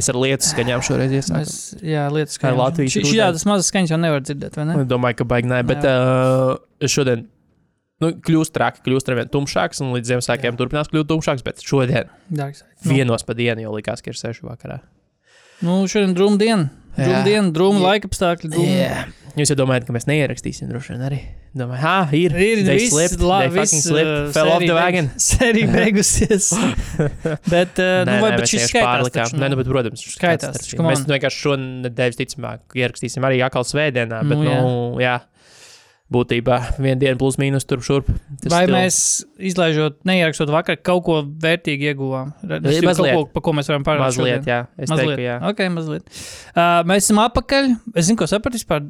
Mēs ar lietas skaņām šoreiz iesākām. Mēs, jā, lietas Kā kā Latvijas rudens. tādas mazas skaņas jau nevar dzirdēt, vai ne? Es domāju, ka baigi nē, bet uh, šodien nu, kļūst traki, kļūst ar vien tumšāks, un līdz Ziemassvētkiem turpinās kļūt tumšāks. Bet šodien Dārgs. Nu, vienos pa dienu jau likās, ka ir seši vakarā. nu, šodien drūma diena. Drūma diena, drūma laika apstākļi. drūma-. Jūs jau domājat, ka mēs neierakstīsim droši vien arī. Domāju, ah, ir. Ir They viss, slipped, la, they viss, fucking slipped, uh, fell off the wagon. Sērija beigusies. bet, uh, nu, vai, bet šis skaitās Nē, nu, bet, protams, šis Skaitās Mēs on. vienkārši šonadēļ, ticamāk, ierakstīsim arī atkal svētdienā, bet, Nu, nu, jā. Būtībā viena diena plus mīnus turp šurp. Tas Vai still- mēs, izlaižot, neierakstot vakar, kaut ko vērtīgu ieguvām? Nu, es jau mazliet. Kaut ko, pa ko mēs varam parunāt. Mazliet, jā. Es teiktu, ka jā. Ok, mazliet. Uh, mēs esam apakaļ. Es zinu, ko sapratu vispār.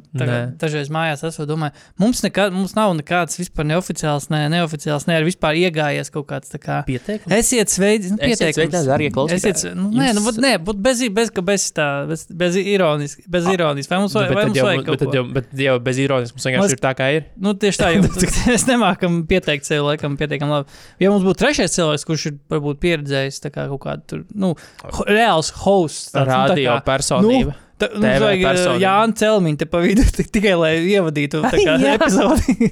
Dažreiz mājās esmu domājis, mums, nekā, mums nav nekāds vispār neoficiāls, ne, neoficiāls, ne arī vispār iegājies kaut kāds tā kā. Pieteikums. Esiet sveicināti, nu, Esiet pieteikums. sveicināti. Esiet, nu, nē, nu, Jums- vat nē, būt bez, bez, bez, tā, bez, bez ironijas, bez ironijas. Vai mums, Nu, vai, bet vai mums vajag bet kaut tad ko? jau, bet jau bez ironijas mums vienkārši Mas- ir tā, kā ir. Nu, tieši tā, jau mēs nemākam pieteikt sevi, laikam, pietiekami labi. Ja mums būtu trešais cilvēks, kurš ir varbūt pieredzējis kā kaut kādu tur, nu, ho, reāls hosts, tāds, nu, tā Radio kā- personība. Tā, nu, vajag uh, personība. Jānis Celmiņš te pa vidu tik- tikai, lai ievadītu tā kā epizodi.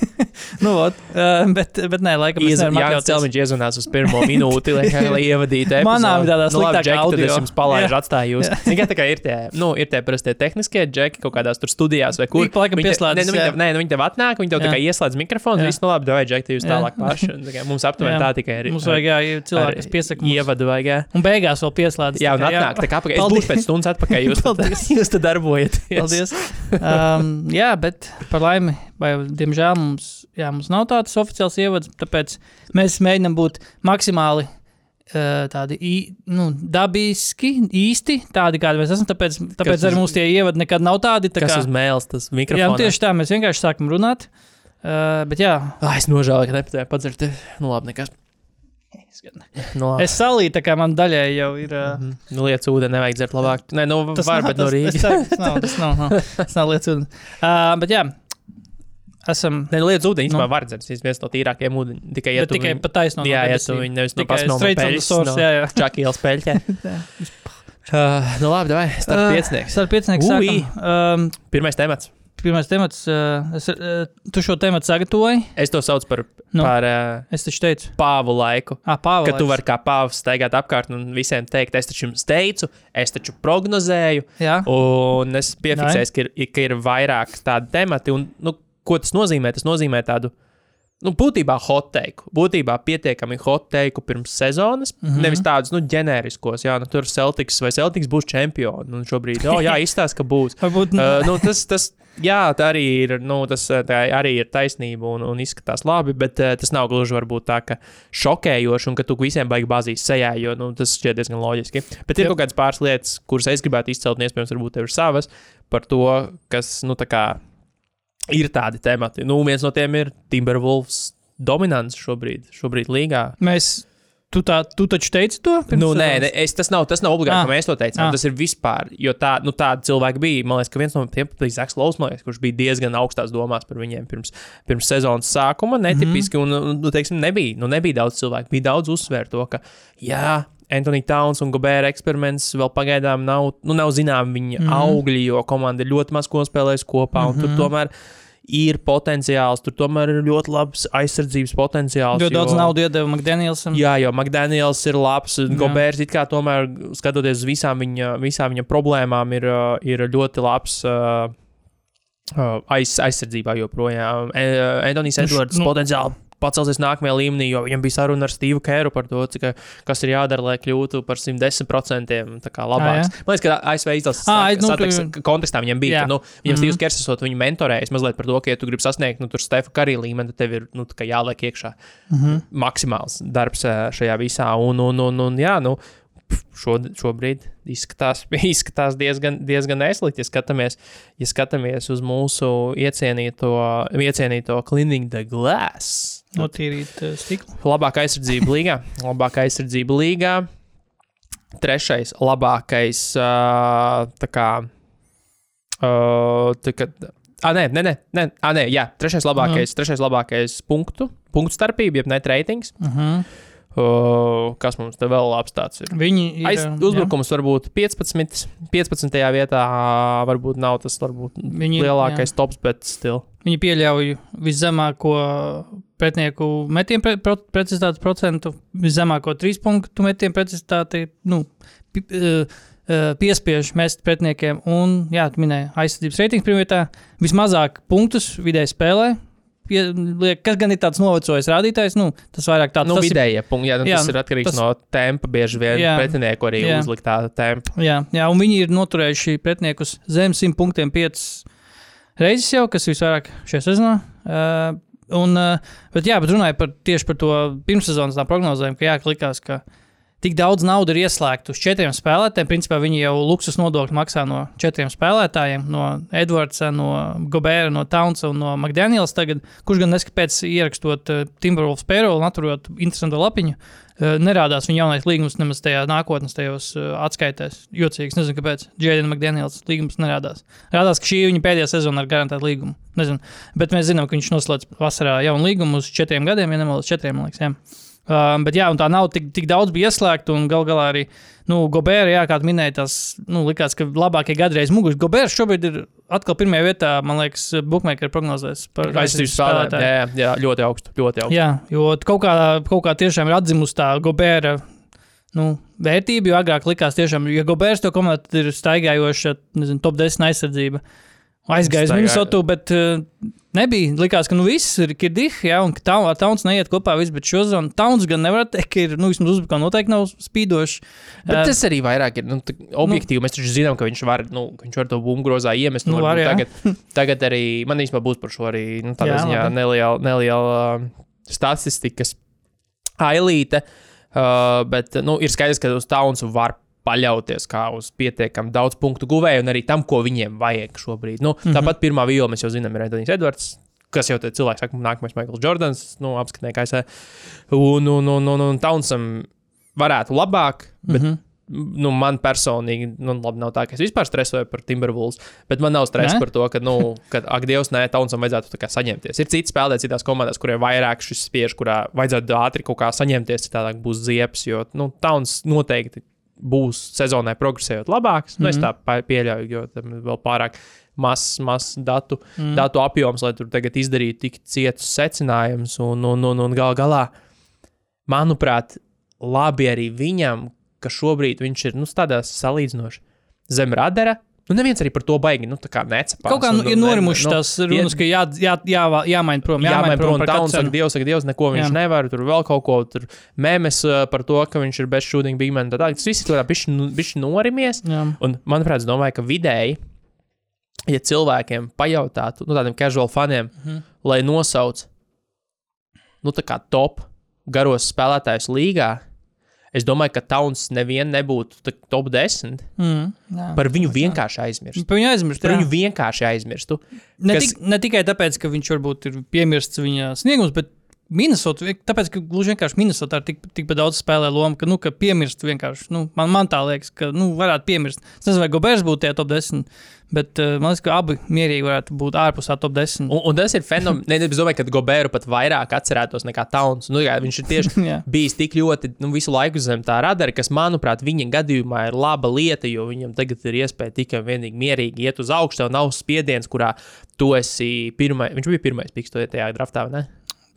nu, ot, uh, bet, bet nē, laikam, mēs nevaram Jā, atļauties. Celmiņš iezvanās uz pirmo minūti, lai, lai ievadītu epizodi. Manām ir tādā nu, sliktākā tad audio. es jums palaižu, atstāju jūs. Tikai tā kā ir tie, nu, ir tie parastie tehniskie džeki kaut kādās tur studijās vai kur. Laikam Viņi te- pieslēdzas, Nē, nu, viņi tev, nē, nu, viņi tev atnāk, viņi tev tā Jā. kā ieslēdz mikrofonu, viss, nu labi, vai džeki, jūs tālāk paši. Un tā kā Mums aptuveni tā tikai ir. Mums vajag, jā, cilvēki, kas piesaka. Ievadu vajag, jā. Un beigās vēl pieslēdz. Jā, un tā atnāk, tā kā apakaļ. Es būšu pēc stundas atpakaļ, tad, Paldies. jūs tad darbojaties. Paldies. Um, jā, bet par laimi, vai diemžēl mums, jā, mums nav tāds oficiāls ievads, tāpēc mēs mēģinām būt maksimāli uh, tādi nu, dabiski, īsti tādi, kādi mēs esam. Tāpēc, tāpēc Kas arī mums tie ievadi nekad nav tādi. Tā Kas kā, uz mēles, tas jā, mikrofons. nu, tieši tā, mēs vienkārši sākam runāt. Uh, bet jā, Ah, es nožēloju, ka nepatēju padzert. Nu, labi, nekas. Nu, labi. es salīju, tā kā man daļai jau ir. Uh, Mhm. Nu, lietas ūdeni nevajag dzert labāk. Nē, nu, Tas var, nav, bet no tas- Rīgas. Tas, ceru, tas nav, tas nav, nav, tas nav lietas. un- Uh, bet jā, esam. Nē, lietas ūdeni Nu. īstenībā var dzert. Tas ir viens no tīrākajiem ūdeņiem. Tikai, ja tikai viņu- pa taisno. Jā, ja tu viņu nevis no Tikai pasmām straight source, jā, jā. Čakīlas peļķē. uh, nu, labi, vai. Starp Uh, piecinieks. Starp sākam. Um, Pirmais temats. Pirmais temats. Uh, es, uh, tu šo tematu sagatavoji. Es to saucu par, Nu. par uh, Es taču teicu, pāvu laiku. ah, Pāvils. Ka tu vari kā pāvs staigāt apkārt un visiem teikt, es taču jums teicu, es taču prognozēju, Jā, un es piefiksēju, ka ir, ka ir vairāk tādu tematu. Un, nu, ko tas nozīmē? Tas nozīmē tādu. Nu, būtībā hot take. Būtībā pietiekami hot take pirms sezonas. Mm. -hmm. Nevis tādus nu, ģenēriskos, jā, nu, tur Celtics vai Celtics būs čempioni. Un šobrīd, oh, jā, izstāsta, ka būs. varbūt. uh, nu, tas, tas, jā, tā arī ir, nu, tas uh, tā arī ir taisnība un, un izskatās labi, bet uh, tas nav gluži varbūt tā, ka šokējoši un ka tu visiem baigi bāzīs sejā, jo nu, tas šķiet diezgan loģiski. Bet ir Jep. kaut kādas pāris lietas, kuras es gribētu izcelt, un iespējams, varbūt tev ir savas par to, kas, nu, tā kā ir tādi temati. Nu, viens no tiem ir Timberwolves dominants šobrīd, šobrīd līgā. Mēs. Tu, tā, tu taču teici to? Nu, nē, nē es, tas nav, tas nav obligāti, Ah. ka mēs to teicām. Ah. Tas ir vispār, jo tā, nu, tādi cilvēki bija. Man liekas, ka viens no tiem bija Zaks Laus, man liekas, kurš bija diezgan augstās domās par viņiem pirms, pirms sezonas sākuma. Netipiski, mm -hmm. un, nu, teiksim, nebija, nu, nebija daudz cilvēku. Bija daudz uzsvērt to, ka, jā, Anthony Towns un Gobēra eksperiments vēl pagaidām nav, nu, nav zinām viņa mm Mhm. -hmm. augļi, jo komanda ļoti maz ko spēlējusi kopā, un mm -hmm. tur tomēr ir potenciāls, tur tomēr ir ļoti labs aizsardzības potenciāls. Ļoti daudz naudas iedeva McDanielsam. Jā, jo McDaniels ir labs. Gobērs it kā tomēr, skatoties uz visām viņa, visām viņa problēmām, ir, uh, ir ļoti labs. Uh, uh, aiz, aizsardzībā joprojām. E- Antonijs Nu, Edvards nu, potenciāli pacelsies nākamajā līmenī, jo viņam bija saruna ar Stevu Kēru par to, cik, kas ir jādara, lai kļūtu par 110% tā kā labāks. Ah, Man liekas, ka ASV izlases nu, sateks- tu- kontekstā viņam bija, Jā. ka nu, viņam Mhm. Steve's Kers esot viņu mentorējis mazliet par to, ka, ja tu gribi sasniegt nu, Stefa Karī līmeni, tad tev ir nu, jāliek iekšā Mhm. maksimāls darbs šajā visā. Un, un, un, un jā, nu, šo, šobrīd izskatās, izskatās diezgan, diezgan neslikti. Ja skatāmies, ja skatāmies uz mūsu iecienīto, iecienīto Cleaning the Glass, Notīrīt uh, stiklu. labākā aizsardzība līgā. Labākā aizsardzība līgā. Trešais, labākais. Uh, tā kā. Uh, tā kā Ah, nē, nē, nē, nē, ah, nē jā, trešais labākais, trešais labākais punktu, punktu starpība, jeb net ratings. Uh -huh. Uh, kas mums te vēl labs tāds ir? Viņi ir. Aiz, uzbrukums var būt 15, 15. vietā, varbūt nav tas varbūt Viņi ir, lielākais tops, bet stil. jā. Viņi pieļauj viszemāko pretinieku metienu pre, pro, precizitātes procentu, viszemāko trīs punktu metienu precizitāti. Nu, pi, uh, Piespiež mest pretiniekiem, un, jā, tu minēji, aizsardzības reitings pirmā, vismazāk punktus vidēji spēlē. Liek, kas gan ir tāds novecojis rādītājs, nu, tas vairāk tāds Nu, vidējie punkti, jā, nu, jā, tas ir atkarīgs tas- no tempa. Bieži vien Jā. pretinieku arī Jā. uzliktā tempa. Jā, jā, un viņi ir noturējuši pretiniekus zem 100 punktiem 5 reizes jau, kas ir visvairāk šajā sezonā. Uh, un, uh, bet, jā, bet runāju par, tieši par to pirmssezonas prognozēm, ka jā, likās, ka tik daudz naudas ir ieslēgta uz četriem spēlētājiem. Principā viņi jau luksus nodokļu maksā no četriem spēlētājiem, no Edvardsa, no Gobēra, no Taunsa un no McDaniels. Tagad, kurš gan neskapēc ierakstot uh, Timberwolves payroll un aturot interesantu lapiņu, uh, nerādās viņa jaunais līgums nemaz tajā nākotnes tajos uh, atskaitēs. Jocīgs, nezinu, kāpēc. Jēden McDaniels līgums nerādās. Rādās, ka šī ir viņa pēdējā sezona ar garantētu līgumu. Nezinu. Bet mēs zinām, ka viņš noslēdz vasarā jaunu līgumu uz četriem gadiem, ja nemaldos, četriem, man liekas. Jā. Um, bet jā, un tā nav tik, tik daudz bija ieslēgta, un gal galā arī nu, Gobēra, jā, kā tu minēji, tas nu, likās, ka labākie gadreiz muguras. Gobērs šobrīd ir atkal pirmajā vietā, man liekas, Bookmaker prognozēs par Aizsardzības spēlētāji. Jā, jā, ļoti augstu. Ļoti augstu. Jā, jo kaut kā, kaut kā tiešām ir atzimusi tā Gobēra nu, vērtība, jo agrāk likās tiešām, ja Gobērs to komandā tad ir staigājoša, nezinu, top 10 aizsardzība. Aizgājis Minnesotu, bet uh, nebija. Likās, ka nu viss ir kirdīgi, jā, un ka tā ar Tauns neiet kopā viss, bet šo zonu Tauns gan nevar teikt, ka ir, nu, vismaz uzbrukuma noteikti nav spīdošs. Bet Eh, tas arī vairāk ir nu, objektīvi. Nu, mēs taču zinām, ka viņš var, nu, viņš var to bumbu grozā iemest. Nu, Nu, var, var, tagad, tagad arī man īstenībā būs par šo arī nu, Jā, ziņā neliela, neliela uh, statistikas ailīte. Uh, bet nu, ir skaidrs, ka uz Taunsu var paļauties kā uz pietiekami daudz punktu guvēju un arī tam, ko viņiem vajag šobrīd. Nu, mm. -hmm. Tāpat pirmā viola mēs jau zinām, ir Antonius Edvards. Kas jau te cilvēks saka, nākamais Maikls Jordans, nu, apskatnieks ASV. Un, un, un, un, un Taunsam varētu labāk, bet Mm -hmm. nu, man personīgi, nu, labi, nav tā, ka es vispār stresoju par Timberwolves, bet man nav stresa par to, ka, nu, ka ak, Dievs, nē, Taunsam vajadzētu tā kā saņemties. Ir citi spēlētāji citās komandās, kuriem vairāk šis spiež, kurā vajadzētu ātri kaut kā saņemties, citādāk būs ziepes, jo, nu, Tauns noteikti būs sezonai progresējot labāks. Nu, es Mhm. tā pieļauju, jo tam vēl pārāk mazs mas datu, mm. datu apjoms, lai tur tagad izdarītu tik cietus secinājumus. Un, un, un, un gal galā, manuprāt, labi arī viņam, ka šobrīd viņš ir nu, tādā salīdzinoši zem radara. Nu, neviens arī par to baigi nu, necepās. Kaut kā nu, ir norimušas nu, tās runas, ka jā, jā, jā, jāmaina prom. Jā, man prom par tā, un saka. Dievs, saka, Dievs, neko viņš Jā. nevar. Tur vēl kaut ko, tur mēmes uh, par to, ka viņš ir bez shooting big man. Tā, tā. tas viss ir bišķi norimies. Jā. Un, manuprāt, es domāju, ka vidēji, ja cilvēkiem pajautātu, nu, tādiem casual faniem, mm. -hmm. lai nosauc, nu, tā kā top garos spēlētājus līgā, es domāju, ka Tauns nevien nebūtu top 10. Mm, jā. Par viņu vienkārši aizmirst. Par viņu aizmirst. Par viņu vienkārši aizmirstu. Ne, kas- tik, ne tikai tāpēc, ka viņš varbūt ir piemirsts viņa sniegums, bet Minnesota, tāpēc, ka gluži vienkārši Minnesota ir tik, tikpat daudz spēlē lomu, ka, nu, ka piemirst vienkārši. Nu, man, man tā liekas, ka nu, varētu piemirst. Es nezinu, vai Gobērs būtu tajā top 10, bet uh, man liekas, ka abi mierīgi varētu būt ārpus tā top 10. Un, un tas ir fenomens. Ne, es domāju, ka Goberu pat vairāk atcerētos nekā Tauns. Nu, jā, viņš ir tieši bijis tik ļoti nu, visu laiku zem tā radara, kas, manuprāt, viņa gadījumā ir laba lieta, jo viņam tagad ir iespēja tikai un vienīgi mierīgi iet uz augšu. Tev nav spiediens, kurā tu esi pirmais. Viņš bija pirmais piks tajā draftā, vai ne?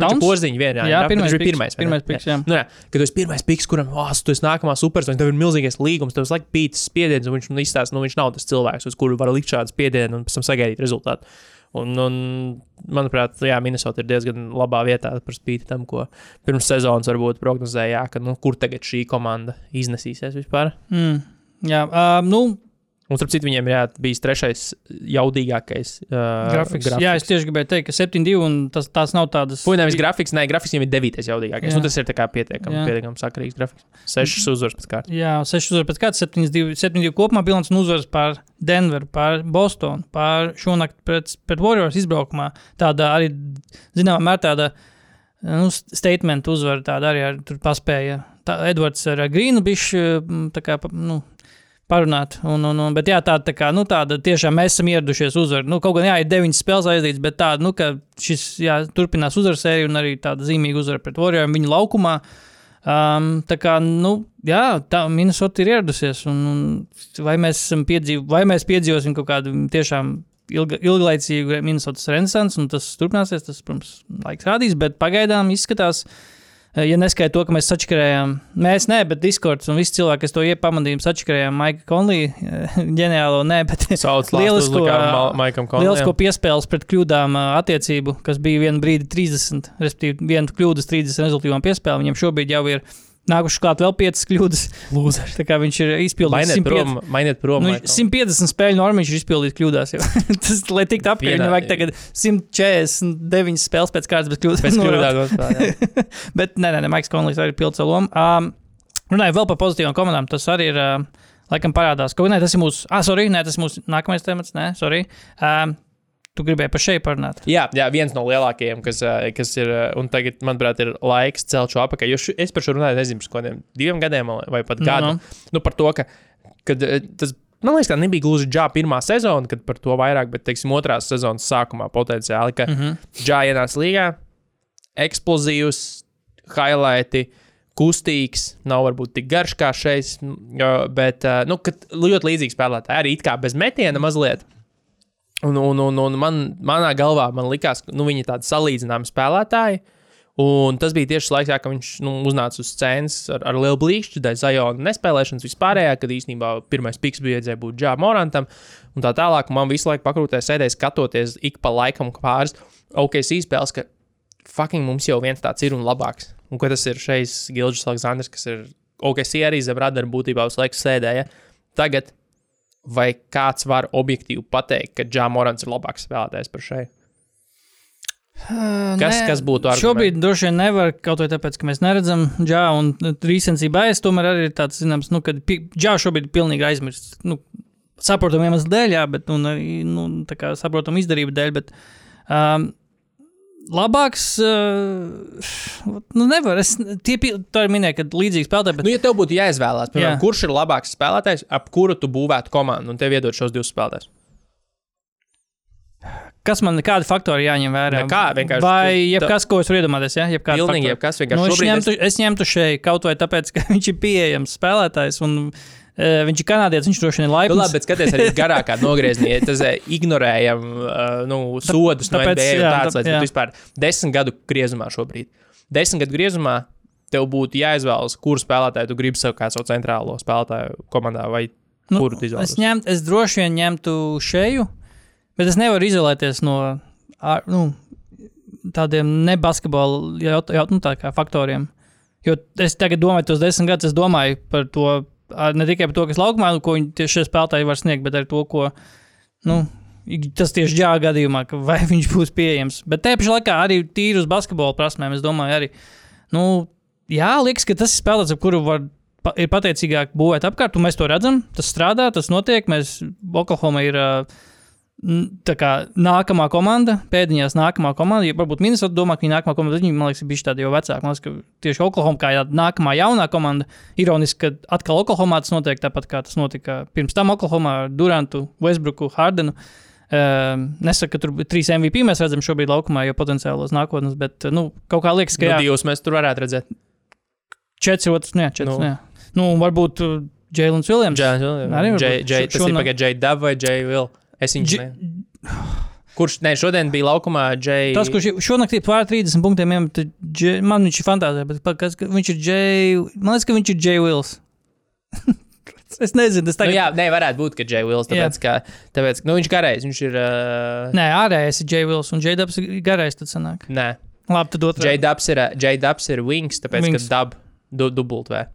Tauns? porziņš vienā. Jā, pirmais piks, pirmais. pirmais piks, jā. Nu, jā, kad tu esi pirmais piks, kuram, oh, tu esi nākamā superzvaigzne, tev ir milzīgais līgums, tev ir laikam pītis spiediens, un viņš man izstāsta, nu, viņš nav tas cilvēks, uz kuru var likt šādu spiedienu un pēc tam sagaidīt rezultātu. Un, un, manuprāt, jā, Minnesota ir diezgan labā vietā par spīti tam, ko pirms sezonas varbūt prognozēja, ka, nu, kur tagad šī komanda iznesīsies vispār. Mm, jā, uh, nu, Un, starp citu, viņiem jā, bijis trešais jaudīgākais uh, Grafiks. grafiks. Jā, es tieši gribēju teikt, ka 7-2 un tas, tās nav tādas. Nevis grafiks, nē, grafiks viņam ir devītais jaudīgākais. Jā. Nu, tas ir pietiekami, pietiekami sakarīgs grafiks. Sešas uzvaras pēc kārtas. Jā, 6 uzvaras pēc kārtas, 7-2 7-2 kopumā bilants un uzvaras pār Denveru, pār Bostonu, pār šonakt pret, pret Warriors izbraukumā. Tāda arī, zināmā mērā, tāda nu, statement uzvara, tāda arī ar, tur paspēja. Tā, Edvards ar Grīnu bišķi, tā kā, nu, parunāt. Un, un, un, bet jā, tāda, tā kā, nu, tāda tiešām mēs esam ieradušies uzvaru. Nu, kaut gan, jā, ir deviņas spēles aizdītas, bet tāda, nu, ka šis, jā, turpinās uzvaru sēriju un arī tāda zīmīga uzvara pret Warrioriem viņu laukumā. Um, tā kā, nu, jā, tā Minnesota ir ieradusies. Un, un vai, mēs esam piedzīvo, vai mēs piedzīvosim kaut kādu tiešām ilga, ilglaicīgu Minnesotas renesansu, un tas turpināsies, tas, protams, laiks rādīs, bet pagaidām izskatās. eh, Ja neskaidro to, ka mēs sačakarējām, mēs ne, bet Discords un visi cilvēki, kas to iepamanīja, sačakarējām Maika Konlī, ģeniālo, ne, bet Lielisko, Maikam Konlijam. lielisko piespēles pret kļūdām ā, attiecību, kas bija vienu brīdi 30, respektīvi, viena kļūdas 30 rezultātām piespēle. Viņam šobrīd jau ir nākušas klāt vēl 5 kļūdas. Lūzers. Tā kā viņš ir izpildījis Mainiet 150 prom, mainiet prom. Nu, Maikam. 150 spēļu normu viņš ir izpildījis kļūdās. Tas, lai tiktu Vienā- viņam vajag tagad 149 spēles pēc kārtas, bet kļūdas Pēc kļūdām nospēlē. Bet nē, nē, nē Maiks Konlijs arī pilda savu lomu. Um, runājot vēl par pozitīvām komandām, tas arī ir, uh, laikam, parādās. Kaut nē, tas ir mūsu, ah, sorry, nē, tas ir mūsu nākamais temats, nē, sorry. Um, tu gribēji par šeit parunāt. Jā, jā, viens no lielākajiem, kas, kas ir, un tagad, manuprāt, ir laiks celt šo apakaļ. Jo š- es par šo runāju, nezinu, pirms kādiem diviem gadiem vai pat gadu. nu. Nu, par to, ka kad, tas, man liekas, tā nebija gluži džā pirmā sezona, kad par to vairāk, bet, teiksim, otrās sezonas sākumā potenciāli, ka mm. -hmm. džā ienāca līgā, eksplozīvs, highlighti. Kustīgs, nav varbūt tik garš kā šeit, bet nu, ļoti līdzīgi spēlētāji arī it kā bez metiena mazliet. Un, un, un, un man, manā galvā man likās, ka nu, viņi ir tādi salīdzināmi spēlētāji. Un tas bija tieši laikā, kad viņš nu, uznāca uz scēnas ar, ar lielu blīkšķi, dēļ Zajona nespēlēšanas vispārējā, kad īstenībā pirmais piks bija iedzēja būt Džā Morantam. Un tā tālāk man visu laiku pakrūtē sēdēja skatoties ik pa laikam pāris OKC spēles, ka fucking mums jau viens tāds ir un labāks. Un ko tas ir šeit Gilžs Aleksandrs, kas ir OKC arī zem radara būtībā uz laiku sēdēja. Tagad vai kāds var objektīvi pateikt, ka Džā Morants ir labāks spēlētājs par šeit? Kas- Nē, kas būtu argumenti? Šobrīd droši vien nevar, kaut vai tāpēc, ka mēs neredzam džā un rīcensībā. Es tomēr arī ir tāds, zināms, nu, ka pi- džā šobrīd ir pilnīgi aizmirsts. Nu, saprotam iemeslu dēļ, jā, bet, un arī, nu, tā kā saprotam izdarību dēļ, bet um, labāks, uh, nu, nevar. Es, ir minēja, ka līdzīgi spēlētāji, bet Nu, ja tev būtu jāizvēlās, piemēram, Jā. kurš ir labāks spēlētājs, ap kuru tu būvētu komandu, un tev iedod šos divus spēlētājus. kas man, kādi faktori jāņem vērā? Nekā, vienkārši Vai jebkas, ko es varu iedomāties, jā, jebkādi Pilnīgi jebkas, vienkārši Nu, es, ņemtu, es ņemtu šeit kaut vai tāpēc, ka viņš ir pieejams spēlētājs un viņš ir kanādietis. Viņš droši vien ir Nu, laipns. labi, bet skaties arī garākā nogriezienī. ja Tas ignorējam nu, sodus no tāpēc, NBA jā, tāds jā. bet Vispār desmit gadu griezumā šobrīd. Desmit gadu griezumā tev būtu jāizvēlas, kuru spēlētāju tu gribi sev kā savu centrālo spēlētāju komandā vai Nu, kuru tu es, izvēlies. ņemt, es droši vien ņemtu šeju, bet es nevaru izolēties no nu, tādiem nebasketbola jaut, jaut, nu, tā faktoriem. Jo es tagad domāju, tos desmit gadus, es domāju par to, ar- ne tikai par to, kas laukumā, nu, ko viņi tieši šie spēlētāji var sniegt, bet arī to, ko. Nu, Tas tieši ģēā gadījumā, vai viņš būs pieejams. Bet tajā pašā laikā arī tīri uz basketbola prasmēm. Es domāju, arī. Nu, jā, liekas, ka tas ir spēlētājs, ap kuru var pa, ir pateicīgāk būvēt apkārt, un mēs to redzam. Tas strādā, tas notiek. Mēs Oklahoma ir tā kā nākamā komanda, pēdiņās nākamā komanda. Ja varbūt Minnesota domā, ka viņa nākamā komanda, viņi, man liekas, ir bijuši tādi jau vecāki. Man liekas, ka tieši Oklahoma kā jā, nākamā jaunā komanda. Ironiski, ka atkal Oklahomā tas notiek tāpat, kā tas notika pirms tam Oklahomā ar Durantu, Westbrooku, Hardenu. Uh, nesaku, ka tur bija trīs MVP. Mēs redzam, šobrīd laukumā jau potenciālos nākotnes, bet nu, kaut kā liekas, ka Nu, jā, divus mēs tur varētu redzēt. četri otrs, nē, četri. Nu. Nu, nu varbūt Jēlins Viljams. Džai, Džai, Šo- tas ir pagaidām Džai Dab vai Džai Vil. Es viņu Dž- ne. Kurš, ne, šodien bija laukumā Džai. Tas, kurš šonakt ir pār 30 punktiem, iemet, Dž- man viņš ir fantāzija, bet kas, ka viņš ir Džei. Man liekas, ka viņš ir Džei Vils. es nezinu, tas Nu, tagad. jā, nē, varētu būt, ka Džai Vils, tāpēc, ka, tāpēc, nu, viņš garais, viņš ir. Uh, Nē, ārējais ir Džei Vils un Džei Dabs ir garais, tad sanāk. nē, Labi, tad otrā. Džai Dabs ir, Jay Dabs ir Wings, tāpēc, Wings. ka Dab du, dubult V.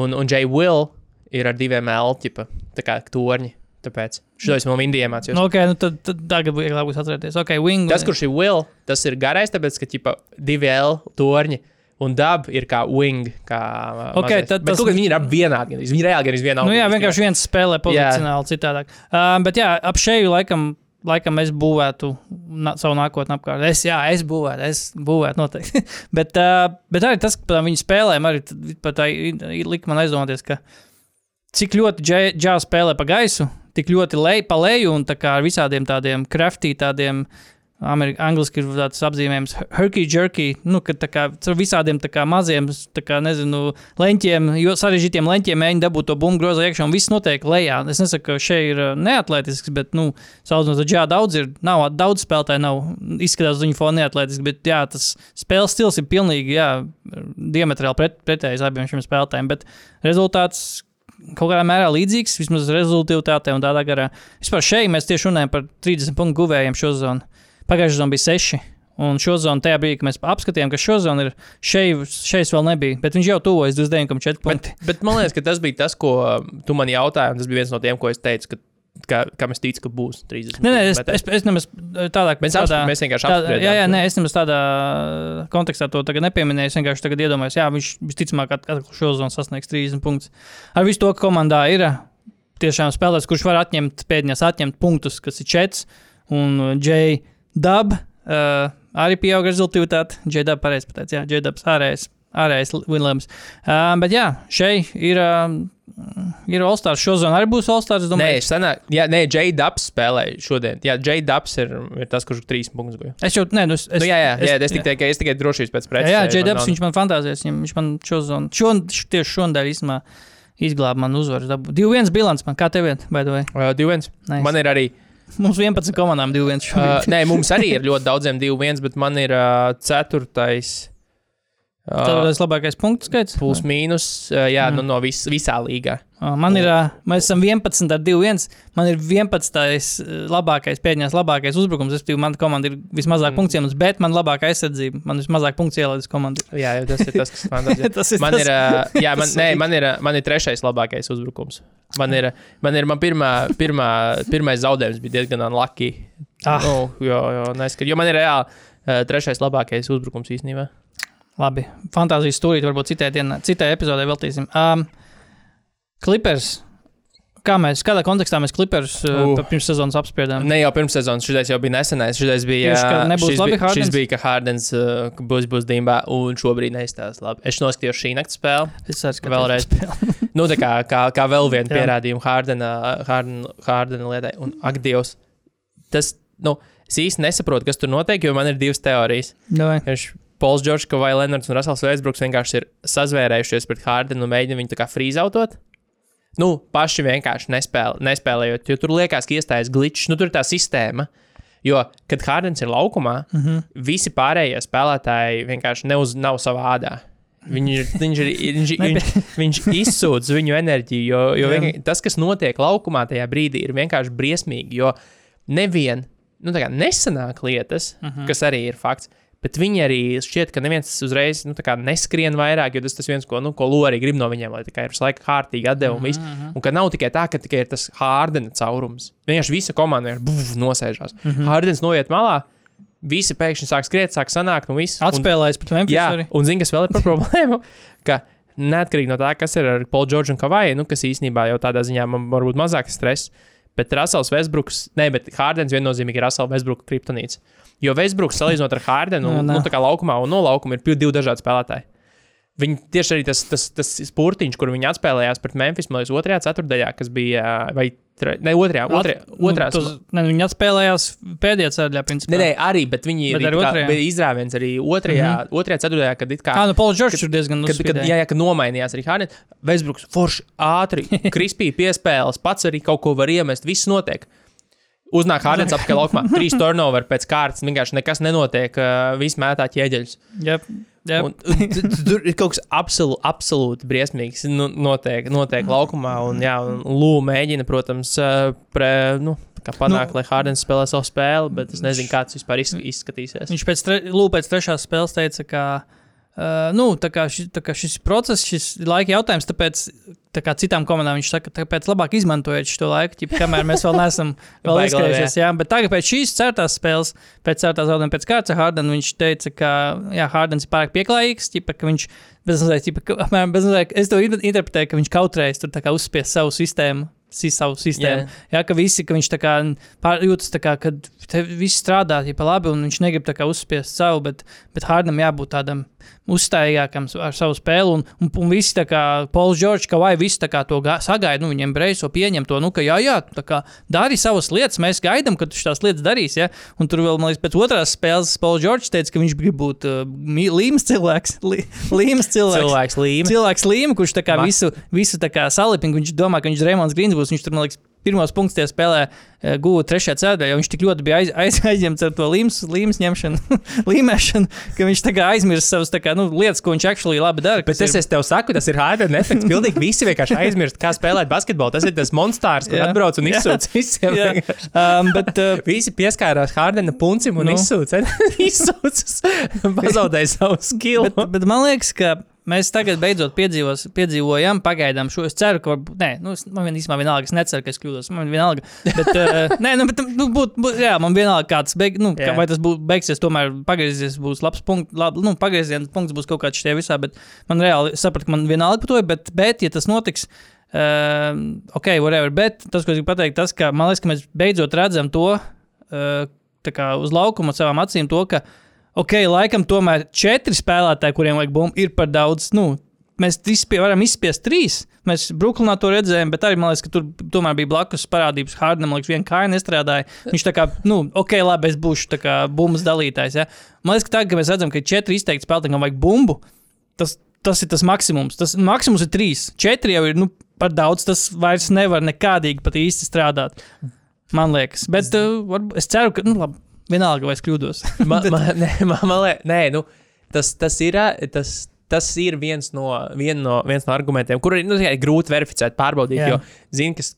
Un, un Džai Will ir ar diviem L ķipa, tā kā torņi. Tāpēc šo es man Indijā mācījos. Nu, okay, nu tad, tad tagad būs vieglāk atcerēties. Ok, wing. Tas, kurš ir Will, tas ir garais, tāpēc, ka ķipa, divi L torņi. Un dab ir kā wing. Kā, uh, Ok, mazais. tad Bet tas- kaut viņi ir vienādi. Viņi reāli ir vienādi. Nu, jā, vienkārši viens spēlē pozicionāli citādāk. Uh, bet jā, ap šeju laikam, laikam es būvētu na savu nākotni apkārt. Es, jā, es būvētu, es būvētu noteikti. bet, uh, bet arī tas, ka viņu spēlēm, arī pat tā lika man aizdomāties, ka cik ļoti džē- džāz spēlē pa gaisu, tik ļoti lej, pa leju un tā kā ar visādiem tādiem crafty, tādiem. Amerik angliski ir tāds apzīmējums, herky jerky, nu, ka tā kā ar visādiem tā kā maziem, tā kā, nezinu, leņķiem, jo sarežģītiem leņķiem mēģina dabūt to bumbu grozu iekšā, un viss notiek lejā. Es nesaku, ka šeit ir uh, neatletisks, bet, nu, saucamās, ka jā, daudz ir, nav daudz spēlētāju, nav izskatās viņu fonu neatletisks, bet, jā, tas spēles stils ir pilnīgi, jā, diametrāli pret, pretējs abiem šiem spēlētājiem, bet rezultāts kaut kādā mērā līdzīgs, vismaz rezultātā un tādā garā. Vispār šeit mēs tieši runājam par 30 punktu guvējiem šo zonu. Pagājušā zona bija 6. Un šo zonu tajā brīdī, kad mēs apskatījām, ka šo zonu ir šeit, šeit vēl nebija, bet viņš jau tuvojas 29,4 punkti. Bet, bet man liekas, ka tas bija tas, ko tu man jautāji. un Tas bija viens no tiem, ko es teicu, ka, ka, kam es ticu, ka būs 30. Nē, nē, es, Bet- es, es nemaz tādā Mēs, tādā, mēs vienkārši tādā, jā, jā, nē, es nemaz tādā kontekstā to nepieminēju. Es vienkārši tagad iedomājos, jā, viņš visticamāk atkal šo zonu sasniegs 30 punktus. Ar visu to, ka komandā ir tiešām spēlētājs, kurš var atņemt pēdiņās, atņemt punktus, kas ir čets un J. Dub. Uh, arī pieauga rezultāti. J. Dub pareizi pateicis, jā, J. Dubs ārējais. Ārējais Williams. Uh, bet jā, šeit ir, uh, ir All-Stars. Šo zonu arī būs All-Stars. es Nē, es senāk, jā, nē, J. Dubs spēlēja šodien. Jā, J. Dubs ir, ir tas, kurš 3 punktus guva. Es jau, nē, nu, es, es, Nu, jā, jā, jā, es tikai, es tikai drošības pēc Jā, preces. jā Džeidabs, viņš man viņam, viņš man šo zonu, šo, tieši šonadēļ īstenībā izglāba man uzvaras. dabu. 2-1 bilants man, kā tev ir, vai vai? Uh, 2-1. Nice. Man ir arī. Mums 11 komandām 2-1 Uh, šobrīd. nē, mums arī ir ļoti daudziem 2-1, bet man ir uh, ceturtais. Tad Uh, ir labākais punktu skaits. Plus mīnus, uh, jā, Mm. nu, no vis, visā līgā. Ā, Man ir, ā, mēs esam 11 ar 2-1. Man ir 11. ā, labākais, pēdējais labākais uzbrukums. Es domāju, mana komanda ir vismazāk Mm. punktu ielas, bet man labākā aizsardzība. Man ir vismazāk punktu ielas komanda. Jā, tas ir tas, kas man ir. Tas ir Man tas- ir, uh, jā, man, nē, man, ir, man ir trešais labākais uzbrukums. Man ir, man ir man pirmā, pirmā, pirmais zaudējums bija diezgan unlucky. Ah. Nu, jo, jo, neskat, jo man ir reāli trešais labākais uzbrukums īstenībā. Labi, fantāzijas stūrīt, varbūt citai, dienā, citai epizodē veltīsim. Um, Clippers. Kā mēs, kādā kontekstā mēs Clippers uh, Uh. pirms sezonas apspriedām? Ne jau pirms sezonas, šis jau bija nesenais. Šis bija, ka šis labi bija, bija, ka Hardens uh, ka būs, būs dīmbā, un šobrīd neizstāsta labi. Es noskatījos šī naktas spēli. Es arī skatos Vēlreiz. Nu, tā kā, kā, kā vēl viena Jā. pierādījuma Hardena, Hardena, Hardena lietai. Un, ak, Dievs, tas, nu, es īsti nesaprotu, kas tur notiek, jo man ir divas teorijas. Viņš Pols Džordžs, vai Lenards un Rasels Vēsbruks vienkārši ir sazvērējušies pret Hardenu un mēģina viņu tā kā frīzautot. Nu, paši vienkārši nespēl, nespēlējot, jo tur liekas, ka iestājas glitch, nu tur ir tā sistēma. Jo, kad Hardens ir laukumā, mm Mhm. -hmm. visi pārējie spēlētāji vienkārši neuz, nav savā ādā. Viņi viņš, ir, viņš, viņš, viņš izsūdz viņu enerģiju, jo, jo vienkār- tas, kas notiek laukumā tajā brīdī, ir vienkārši briesmīgi. Jo nevien nu, nesanāk lietas, uh -huh. kas arī ir fakts. Bet viņi arī šķiet, ka neviens uzreiz nu, neskrien vairāk, jo tas tas viens, ko, nu, ko Lorija grib no viņiem, lai ir visu laiku kārtīgi viss. Uh -huh. Un ka nav tikai tā, ka tikai ir tas Hārdena caurums. Vienkārši visa komanda ir buf, nosēžās. Uh -huh. Hārdens noiet malā, visi pēkšņi sāk skriet, sāk sanākt un viss. Atspēlējis pret Memphis Jā, arī. un zini, kas vēl ir par problēmu? Ka neatkarīgi no tā, kas ir ar Paulu Džordžu un Kavaju, nu, kas īstenībā jau tādā ziņā man varbūt mazāk stress. Bet Rasels Vesbruks, ne, bet Hārdens viennozīmīgi ir Rasels Vesbruka kriptonīts. Jo Vesbruks salīdzinot ar Hārdenu, Jā, nu, nē. nu, tā kā laukumā un no laukuma ir divi dažādi spēlētāji. Viņi tieši arī tas, tas, tas spurtiņš, kur viņi atspēlējās pret Memphis, man liekas, otrajā ceturtajā, kas bija, vai tre, ne, otrajā, otrajā, otrajā, Nu, tas- ne, viņi atspēlējās pēdējā ceļā, principā. Nē, nē, arī, bet viņi Bet arī kā bija izrāviens arī otrajā, mm -hmm. otrajā ceturtajā, kad it kā. Ah, nu, Pauls Džordžs ir diezgan Kad, kad, jā, jā, kad nomainījās arī Hārdens, Veisbruks forši ātri, krispīgi piespēles, pats arī kaut ko var iemest, viss notiek. Uznāk Hārdens apkārt laukumā, trīs turnover pēc kārtas, vienkārši nekas nenotiek, viss mētā ķieģeļus. Jā, jā. Un, un, tu- tu- tur ir kaut kas absolūti, absolūti briesmīgs, nu, notiek, notiek laukumā, un, jā, un Lū mēģina, protams, pre, nu, kā panākt, nu, lai Hārdens spēlē savu spēli, bet es nezinu, kā tas vispār iz, izskatīsies. Viņš pēc, tre, Lūk, pēc trešās spēles teica, ka uh, nu, tā kā šis, tā kā šis process, šis laika jautājums, tāpēc tā kā citām komandām viņš saka, tāpēc labāk izmantojiet šo laiku, ķip, kamēr mēs vēl neesam izskrējušies. Jā, bet tagad pēc šīs certās spēles, pēc certās zaudējuma pēc kārtas Hardena, viņš teica, ka jā, Hardens ir pārāk pieklājīgs, ķipa, ka viņš bezmazliet, ķipa, ka, apmēram, bezmazliet, es to inter- interpretēju, ka viņš kautrējas tur kā uzspies savu sistēmu. si- Savu sistēmu. Jā. jā, ka visi, ka viņš tā kā pār- jūtas tā, kā, ka viss strādā pa labi, un viņš negrib tā kā uzspiest savu, bet, bet Hārdam jābūt tādam uzstājīgākam ar savu spēli. Un, un, un visi, tā kā Pols Čorčs, ka vai visi to ga- sagaida, nu, viņiem breiso pieņem to, nu, ka jā, jā, tā kā dari savas lietas, mēs gaidām, ka tu šīs lietas darīs. Ja? Un tur vēl, man liekas, pēc otrās spēles Pols Čorčs teica, ka viņš grib būt uh, līmes cilvēks. Lī, līmes cilvēks. Cilvēks līme. Cilvēks līme, kurš tā kā Ma- visu, visu tā kā salipina, viņš domā, ka viņš ir Rēmons Grīns būs. Viņš tur, man liekas, pirmos punktus tajā spēlē eh, guva trešajā ceturtajā, jo viņš tik ļoti bija aiz, aiz, aizņemts ar to līmes, līmes ņemšanu, līmēšanu, ka viņš tā kā aizmirst savas kā, nu, lietas, ko viņš actually labi dara. Bet es, ir- es tev saku, tas ir Hārdena efekts. Pilnīgi visi vienkārši aizmirst, kā spēlēt basketbolu. Tas ir tas monstrs, kurš atbrauc un izsūc visiem. Um, bet, uh, Visi pieskārās Hārdena puncim un Nu. izsūca. izsūca, pazaudēja savu skilu. bet, bet man liekas, ka mēs tagad beidzot piedzīvos, piedzīvojam, pagaidām šo. Es ceru, ka varbūt, nē, nu, es- man īstenībā vienalga, es neceru, ka es kļūdos. Man vienalga. Bet, uh, nē, nu, bet, nu, būt, būt, jā, man vienalga, kāds beig, nu, kā, vai tas būs beigsies, tomēr pagriezies, būs labs punkts, lab, nu, pagrieziens punkts būs kaut kāds šajā visā, bet man reāli sapratu, ka man vienalga par to, bet, bet, ja tas notiks, uh, ok, whatever, bet tas, ko es gribu pateikt, tas, ka man liekas, ka mēs beidzot redzam to, uh, tā kā uz laukuma savām acīm, to, ka, ok, laikam tomēr četri spēlētāji, kuriem vajag bumbu, ir par daudz. Nu, mēs izspie, varam izspiest trīs. Mēs Brooklynā to redzējām, bet arī man liekas, ka tur tomēr bija blakus parādības. Hardam liekas, viena kāja nestrādāja. Viņš tā kā, nu, ok, labi, es būšu bumbas dalītājs. Ja? Man liekas, ka tagad, kad mēs redzam, ka četri izteikti spēlētāji, vajag bumbu, tas, tas ir tas maksimums. Tas maksimums ir trīs. Četri jau ir nu, par daudz. Tas vairs nevar nekādīgi pat īsti strādāt. Man liekas, bet uh, es ceru, ka, nu, labi, vienalga, vai es kļūdos. Man, man, nē, man, man liek, nē, nu, tas, tas ir. Tas, Tas ir viens no, vien no, viens no argumentiem, kur ir nu, tikai grūti verificēt, pārbaudīt. Jā. Jo, zini, kas,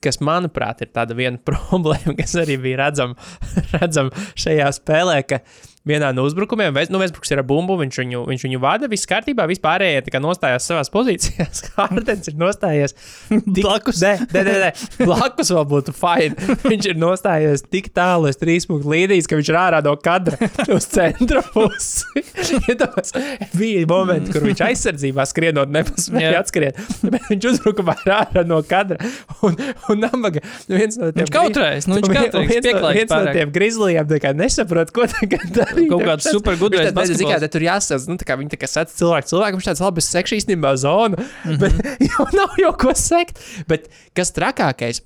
kas, manuprāt, ir tāda viena problēma, kas arī bija redzama redzam šajā spēlē, ka vienā no uzbrukumiem, nu, Vēsbruks ir ar bumbu, viņš viņu, viņš viņu vada, viss kārtībā, vispārējie nostājās savās pozīcijās. Hārdens ir nostājies blakus. Nē, nē, nē, nē, blakus vēl būtu fine. Viņš ir nostājies tik tālu uz trīs punktu līnijas, ka viņš ir ārā no kadra uz centra. Iedomās, bija momenti, kur viņš aizsardzībā skrienot, nepaspēja atskriet, bet viņš uzbrukumā ir ārā no kadra. Un, un nabaga, nu Viņš nu, Un vien- kautrējas, un viens no- tiem grizlijiem tā kā nesaprot, ko tagad darīt. Kaut kāds viņš tad- zini, kā, tad tur jāsaka, nu, tā kā viņi tā kā sēž cilvēku, cilvēku, viņš tāds labi sekš īstenībā zonu, mm -hmm. bet jau nav jau ko sekt. Bet kas trakākais?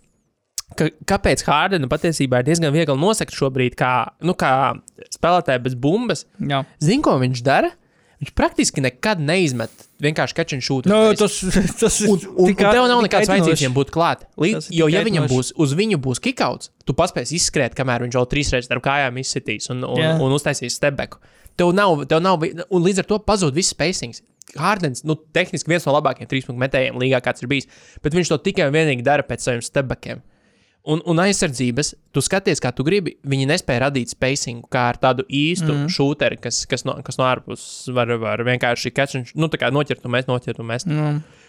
Ka, kāpēc Hārdenu patiesībā ir diezgan viegli nosakt šobrīd, kā, nu, kā spēlētāji bez bumbas? Zini, ko viņš dara? Viņš praktiski nekad neizmet vienkārši kačinu šūtu. Nu, tas, tas ir. Un, un, un tev nav nekāds vajadzības viņam būt klāt. Līdz, jo, ja viņam būs, uz viņu būs kikauts, tu paspēsi izskriet, kamēr viņš vēl trīs reizes ar kājām izsitīs un, un, Jā. un uztaisīs stebeku. Tev nav, tev nav, un līdz ar to pazūd viss spacings. Hārdens, nu, tehniski viens no labākajiem trīspunktu metējiem līgā, kāds ir bijis, bet viņš to tikai un vienīgi dara pēc saviem stebekiem. Un, un aizsardzības, tu skaties, kā tu gribi. Viņi nespēja radīt spacingu, kā ar tādu īstu mm. šūteri, kas, kas, no, kas no ārpuses var, var vienkārši catch nu, tā kā noķert un mēs noķert un mēs. Nu,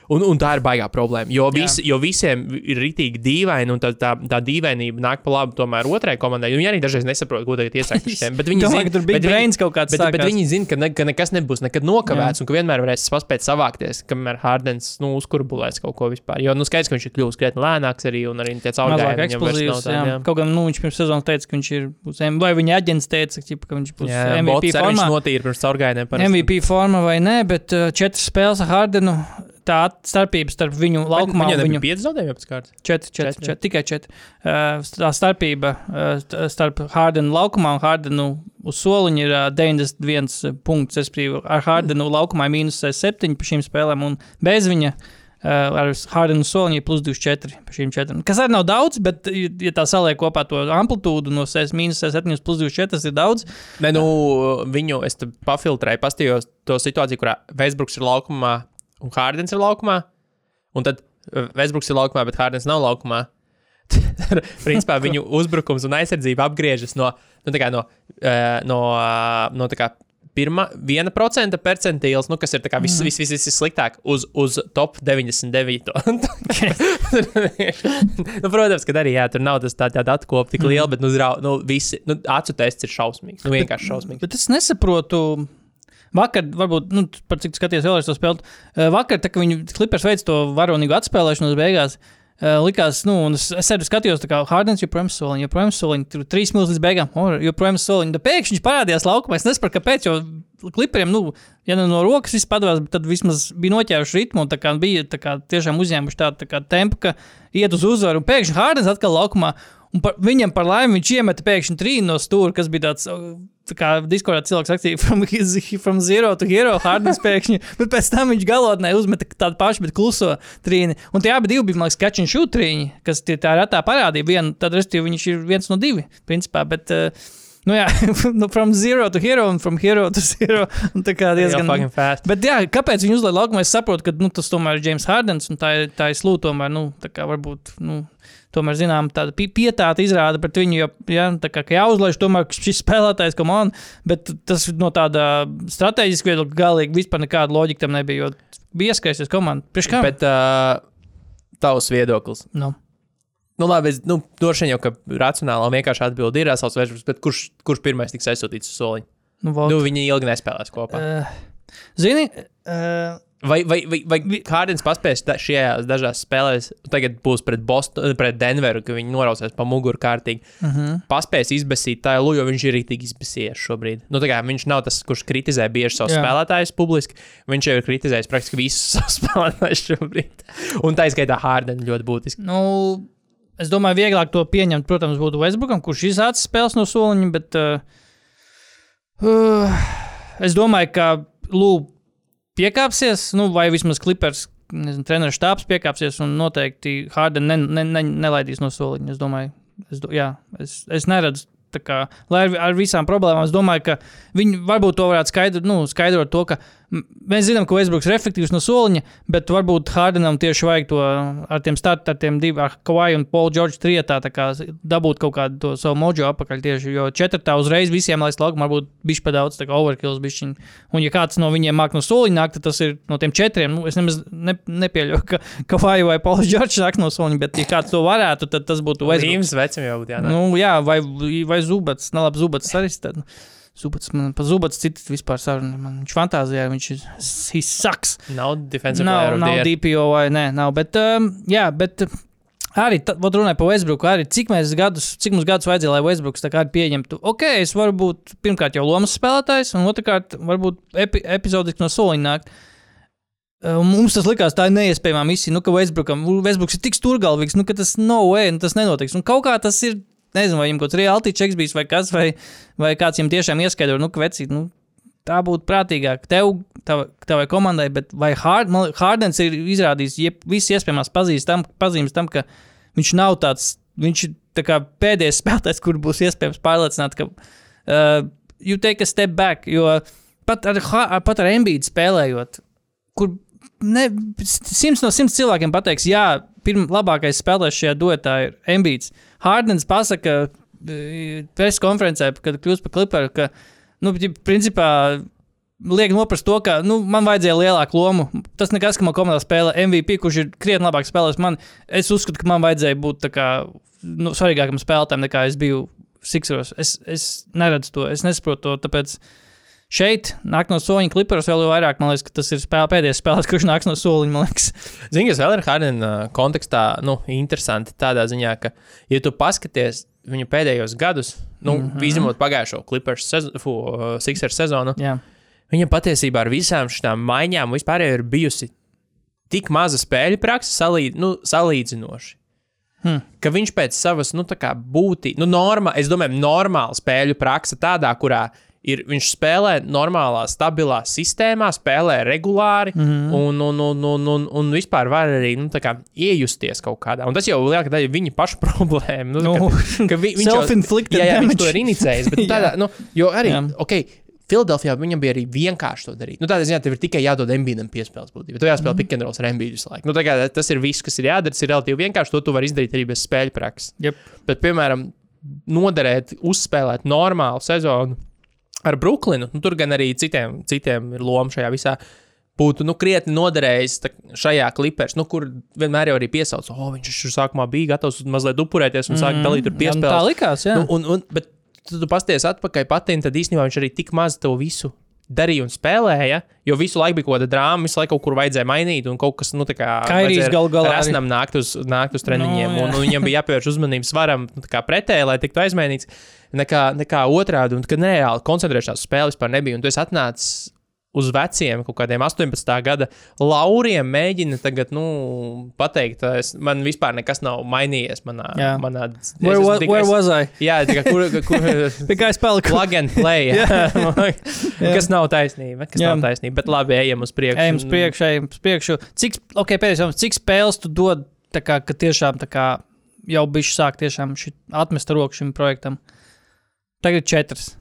Un, un tā ir baigā problēma. Jo, Jā. visi, jo visiem ir rītīgi dīvaini, un tā, tā, tā dīvainība nāk pa labu tomēr otrai komandai. Viņi arī dažreiz nesaprot, ko tagad iesākt. šitiem, Bet viņi zina, ka tur bija bet brains kaut kāds Bet, bet sākās. viņi zina, ka, ne, ka nekas nebūs nekad nokavēts, un ka vienmēr varēs paspēt savākties, kamēr Hārdens nu, uzkurbulēs kaut ko vispār. Jo nu, skaidrs, ka viņš ir kļuvis krietni lēnāks arī, un arī tie caurgājēji viņam vairs nav tādi, jā. jā. Kaut gan nu, viņš pirms sezonas teica, ka viņš ir. Būs, M- vai viņa aģents teica, ka viņš būs Jā, MVP arī viņš formā. notīra pirms caurgājējiem. MVP forma vai nē, bet uh, četras spēles ar Hardenu. Tā starpība starp viņu laukumā un bija viņu pieci zaudējumi pēc kārtas. Četri, četri, Četri. četri, tikai četri. Uh, tā starpība uh, st- starp Hārdenu laukumā un Hārdenu uz soliņa ir uh, 91 punkts. Respektīvi, ar Hārdenu laukumā mīnus 7 par šīm spēlēm, un bez viņa uh, ar Hārdenu uz soliņa ir plus 24 par šīm četrām. Kas arī nav daudz, bet, ja tā saliek kopā to amplitūdu no 6, mīnus 7 uz plus 24, tas ir daudz. Nē, nu, viņu es te pafiltrēju, pastījos to situāciju, kurā Vēsbruks ir laukumā un Hārdens ir laukumā. Un tad Vēsbruks ir laukumā, bet Hārdens nav laukumā. Principā viņu uzbrukums un aizsardzība apgriežas no, nu, no, eh, no, eh, no kā pirmā, viena procenta percentīls, nu, kas ir tā kā viss, viss, viss, viss sliktāk, uz, uz top 99. nu, protams, ka arī, jā, tur nav tas tā, tā datu kopa tik liela, bet, nu, drau, nu visi, nu, acu tests ir šausmīgs, nu, vienkārši šausmīgs. Bet es nesaprotu. Vakar, varbūt, nu, par cik skaties vēl to spēli. eh, Vakar, tā, kad viņi klipers veids to varonīgu atspēlēšanos beigās, eh, likās, nu, un es, es arī skatījos, tā kā Hardens joprojām soliņš, joprojām soliņš, tur trīs minūtes līdz beigām, o, joprojām soliņš. Tad pēkšņi viņš parādījās laukumā. Es nesaprotu, kāpēc, jo kliperiem, nu, ja ne no rokas viss padavās, tad vismaz bija noķēruši ritmu un tā kā bija tā kā, tiešām uzņēmuši tādu tā kā tempu, ka iet uz uzvaru. Un pēkšņi Hardens atkal laukumā. Un par, viņam par laimi viņš iemeta pēkšņi trīnu no stūra, kas bija tāds. uh, Tā kā diskordā cilvēks rakstīja, from, from zero to hero, Hardens pēkšņi, bet pēc tam viņš galotnē uzmeta tādu pašu, bet kluso trīni. Un tie abi bija, man liekas, shoot trīni, kas tie tā retā parādīja. Vienu, tad, respektīvi, viņš ir viens no divi, principā, bet, uh, nu jā, nu, from zero to hero un from hero to zero. Tā kā Diezgan fucking fast. Bet, jā, kāpēc viņi uzlika laukumā? Es saprotu, ka nu, tas tomēr ir James Hardens, un tā ir, tā ir slūta, tomēr, nu, tā kā varbūt, nu, tomēr, zinām, tāda pi- pietāta izrāda pret viņu, jo, jā, tā kā jāuzlaiž tomēr šis spēlētājs, on, bet tas no tāda strateģiska viedokļa galīgi vispār nekāda loģika tam nebija, jo bija ieskaisies komanda. Priekš kā? Bet uh, tavs viedoklis. Nu. Nu, labi, es nu, droši vien jau, ka racionāli un vienkārši atbildi ir savs vērtības, bet kurš, kurš pirmais tiks aizsūtīts uz soliņu? Nu. Nu, viņi ilgi nespēlēs kopā. uh, zini, uh, Vai, vai, vai, vai Hārdens paspēs šajās dažās spēlēs, tagad būs pret, Boston, pret Denveru, ka viņi norausies pa muguru kārtīgi. Uh Mhm. -huh. Paspēs izbēsīt tā, jo viņš ir rītīgi izbēsījies šobrīd. Nu, kā viņš nav tas, kurš kritizē bieži savus Jā. spēlētājus publiski. Viņš jau ir kritizējis praktiski visus savus spēlētājus šobrīd. Un tā izskaitā Hārdenu ļoti būtiski. Nu, es domāju, vieglāk to pieņemt, protams, būtu Westbrookam, kurš izsācis spēles no soliņa, bet uh, uh, es domāju, ka Lūks piekāpsies, nu, vai vismaz Clippers. Nezinu, treneris štābs piekāpsies un noteikti Hārdena ne, ne, ne, nelaidīs no soliņa. Es domāju, es, do, jā, es, es neredzu, kā, lai ar, ar visām problēmām, es domāju, ka viņi varbūt to varētu skaidrot, nu, skaidrot to, ka mēs zinām, ka Westbrooks ir efektīvs no soliņa, bet varbūt Hārdenam tieši vajag to ar tiem startiem, ar tiem diviem, ar Kawai un Paulu Džordžu trietā, tā kā dabūt kaut kādu to savu mojo apakaļ tieši, jo četrtā uzreiz visiem laist laukumā varbūt bišķi pa daudz, tā kā overkills bišķiņ. Un ja kāds no viņiem māk no soliņa nākt, tad tas ir no tiem četriem, nu, es nemaz ne, nepieļauju, ka Kawai vai Paulu Džordžs nāk no soliņa, bet ja kāds to varētu, tad tas būtu būtu jānāk. Nu, jā, vai, vai zubats, ne labi, zubats arī. Tad, zubats, man pa zubats citu vispār sarunu. Man viņš fantāzijā, viņš ir, sucks. Nav defensive Nav, player nav. DPO vai nē, nav. Bet, um, jā, bet uh, arī, tad, vot runāju par Westbrooku, arī cik mēs gadus, cik mums gadus vajadzēja, lai Westbrooks tā kā pieņemtu. Ok, es varu būt pirmkārt jau lomas spēlētājs, un otrkārt varbūt epi, epizodiski no soliņa nākt. Uh, un Mums tas likās tā neiespējama misija, nu, ka Westbrookam, Westbrooks ir tik stūrgalvīgs, nu, ka tas no way, nu, tas nenotiks. Un kaut kā tas ir, nezinu, vai viņam kaut kāds reality checks bijis vai kas, vai, vai kāds viņam tiešām ieskaidro, nu, ka vecīt, nu, tā būtu prātīgāk tev, tava, tavai komandai, bet vai Hard, Hardens ir izrādījis jeb, visas iespējamās pazīmes tam, pazīmes tam, ka viņš nav tāds, viņš ir tā kā pēdējais spēlētājs, kur būs iespējams pārliecināt, ka uh, you take a step back, jo pat ar, pat ar Embīdu spēlējot, kur ne, simts no simts cilvēkiem pateiks, jā, pirmā labākais spēlētājs šajā duetā ir Embīds. Hārdens pasaka preses konferencē, kad kļūst par kliperu, ka, nu, principā, liek noprast to, ka nu, man vajadzēja lielāku lomu. Tas nekas, ka man komandā spēlē MVP, kurš ir krietni labāks spēlētājs. Man, es uzskatu, ka man vajadzēja būt kā, nu, svarīgākam spēlētājam nekā es biju Sixeros. Es, es neredzu to, es nesaprotu to. Tāpēc šeit nāk no soliņa kliperos vēl vairāk. Man liekas, ka tas ir spēle, pēdējais spēlētājs, kurš nāks no soliņa. Man liekas, Zini, kas vēl ir Hardena kontekstā nu, interesanti tādā ziņā, ka, ja tu paskaties viņa pēdējos gadus, nu, mm. -hmm. izņemot pagājušo Clippers sezonu, fu, uh, Sixers sezonu, jā. viņa patiesībā ar visām šīm maiņām vispār ir bijusi tik maza spēļu praksa, salīd, nu, salīdzinoši. Hmm. Ka viņš pēc savas, nu, tā kā būtības, nu, normā, es domāju, normāla spēļu praksa, tādā, kurā ir, viņš spēlē normālā, stabilā sistēmā, spēlē regulāri mm. -hmm. un, un, un, un, un, un vispār var arī nu, kā iejusties kaut kādā. Un tas jau lielākā daļa viņa paša problēma. Nu, Nu, ka, ka vi, viņš jau- jā, jā, viņš to ir inicijējis. Bet tādā, nu, jo arī, Jā. ok, Filadelfijā viņam bija arī vienkārši to darīt. Nu, tādā ziņā tev ir tikai jādod ambītam piespēles būtībā. Tu jāspēlē mm -hmm. rolls ar ambītu visu laiku. Nu, kā tas ir viss, kas ir jādara. Tas ir relatīvi vienkārši. To tu vari izdarīt arī bez spēļu prakses. Yep. Bet, piemēram, noderēt, uzspēlēt normālu sezonu ar Brooklynu, nu, tur gan arī citiem, citiem ir loma šajā visā. Būtu nu, krietni noderējis tā- šajā klipers, nu, kur vienmēr jau arī piesauc, oh, viņš tur sākumā bija gatavs mazliet upurēties un sāk dalīt tur Jā, nu, tā likās, jā. Nu, un, un, bet tu, tu pasties atpakaļ patīn, tad īstenībā viņš arī tik maz to visu darīja un spēlēja, jo visu laiku bija kaut kāda drāma, visu laiku kaut kur vajadzēja mainīt, un kaut kas, nu, tā kā Kairijs vajadzēja galu galā. Rasnam nākt uz, nākt uz treniņiem, Nu, un, un viņam bija jāpievērš uzmanību svaram nu, tā kā pretēji, lai tiktu aizmainīts, nekā, nekā otrādi, un kad nereāli koncentrēšanās uz spēli vispār nebija, un tu esi atnācis uz veciem, kaut kādiem 18. gada lauriem, mēģina tagad, nu, pateikt, es, man vispār nekas nav mainījies manā. Jā. manā Where, es- wa, tikai- where was I? Jā, kā kur, kur Tikai es paliku. plug and play. jā. kas nav taisnība, kas Jā. nav taisnība, bet labi, ejam uz priekšu. Ejam uz priekšu, ejam uz priekšu. Cik, okay, pēdējais, jautājums, cik spēles tu dod, tā kā, ka tiešām tā kā, jau bijuši sāk tiešām atmest roku šim projektam? Tagad četras.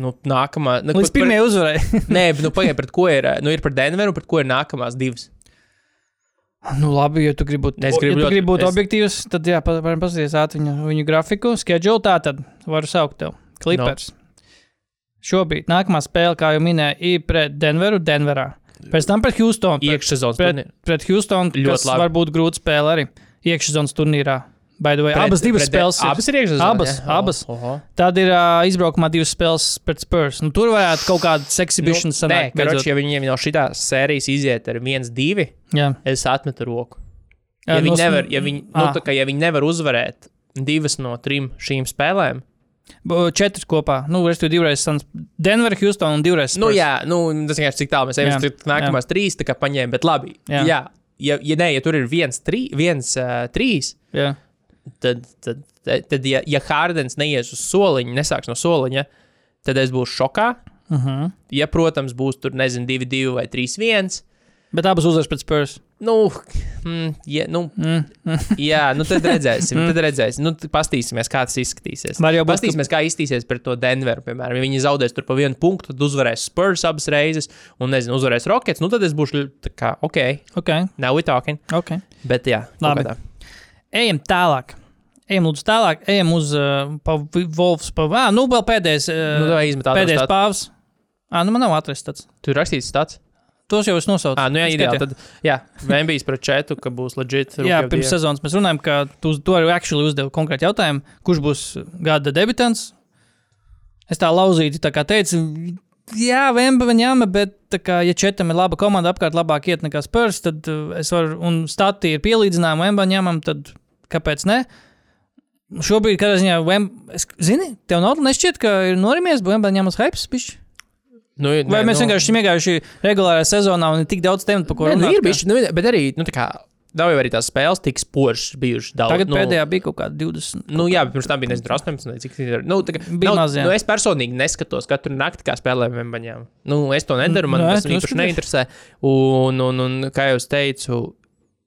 Nu, nākamā, nu, Līdz pirmajai uzvarai. Nē, nu, pagaidi, pret ko ir? Nu, ir par Denveru, pret ko ir nākamās divas. nu, labi, ja tu gribi būt, Es gribu ja tu ļoti- gribi būt es- objektīvs, tad jā, varam paskatīties ātri viņu, viņu grafiku, schedule tā tad varu saukt tev. Clippers. No. Šobrīd nākamā spēle, kā jau minēju, ir pret Denveru, Denverā. Pēc tam pret Houstonu. Pret, Iekšsezonas pret, turnīrā. pret Houstonu, Ļoti labi. var būt grūta spēle arī iekšsezonas turnīrā. By the way, Pret- abas divas pret- spēles. ir. Abas ir iekšsezonas. Abas, jā? abas. Oho. Tad ir uh, izbraukumā divas spēles pret Spurs. Nu, tur varētu kaut kādas exhibitions Nu, sanākt. karoči, ja viņiem no šitās sērijas iziet ar 1-2, Jā, es atmetu roku. Jā, Ja, viņi nevar, ja, viņi, nu, kā, ja viņi nevar uzvarēt divas no trim šīm spēlēm, četras kopā. Nu, es tur divreiz Suns- Denver, Houston un divreiz. nu, Spurs. jā, nu, tas vienkārši cik tālu mēs ejam. Jā, Tur nākamās trīs tā kā paņēma, bet labi. Jā. Jā, jā ja, ja, nē, ja tur ir viens, trī, viens uh, trīs, jā. Tad, tad, tad, tad ja, ja Hārdens neies uz soliņa, nesāks no soliņa, tad es būšu šokā. Uh -huh. Ja, protams, būs tur, nezinu, 2-2 vai 3-1. Bet abas uzvaras pret Spurs. Nu, mm, ja, nu, Mm. jā, nu tad redzēsim. Tad redzēsim. Nu, tad pastīsimies, kā tas izskatīsies. Ka- Pastīsimies, kā izskatīsies pret to Denveru. Piemēram, ja viņi zaudēs tur pa vienu punktu, tad uzvarēs Spurs abas reizes, un, nezinu, uzvarēs Rockets. Nu, tad es būšu tā kā, ok, Ok, now we're talking. ok. Bet, jā, Labi. kādā. Ejam tālāk. Ejam lūdzu tālāk. Ejam uz uh, pa Wolves. Pa, ah, nu, vēl pēdējais. Uh, Nu, vai izmet ātros pēdējais pāvs. Ah, nu man nav atrasts tāds. Tur rakstīts tāds. Tos jau es nosaucu. Ah, nu jā, ideāli. Tad, jā, Vembijs pret četu, ka būs legit. Jā, pirms year. sezonas mēs runājam, ka tu to arī actually uzdevi konkrēti jautājumu, kurš būs gada debitants. Es tā lauzīti tā kā teicu, jā, Vemba viņam, bet tā kā, ja četam ir laba komanda apkārt, labāk iet nekā Spurs, tad uh, es varu, un stati ir pielīdzināma Vemba ņemam, tad kāpēc ne? Šobrīd, kad es viņā, Vemba, es, zini, tev nav nešķiet, ka ir norimies, bet Vemba ņemas hypes, pišķi? Nu, Vai nē, mēs nu, vienkārši esam iegājuši regulārā sezonā un ir tik daudz tematu, par Nē, nu, ir bijuši, nu, bet arī, nu, tā kā, jau arī tās spēles tik spožas bijušas daudz. Tagad nu, pēdējā bija kaut kāda 20. Nu, jā, bet pirms tam bija nezinu, 18. vai Cik tas ir? Nu, tā kā, Bija nav, maz, jā. nu, es personīgi neskatos katru nakti, kā spēlēm Vembaņām. Nu, es to nedaru, man Nē, tas īpaši neinteresē. Un, un, un, kā jau teicu,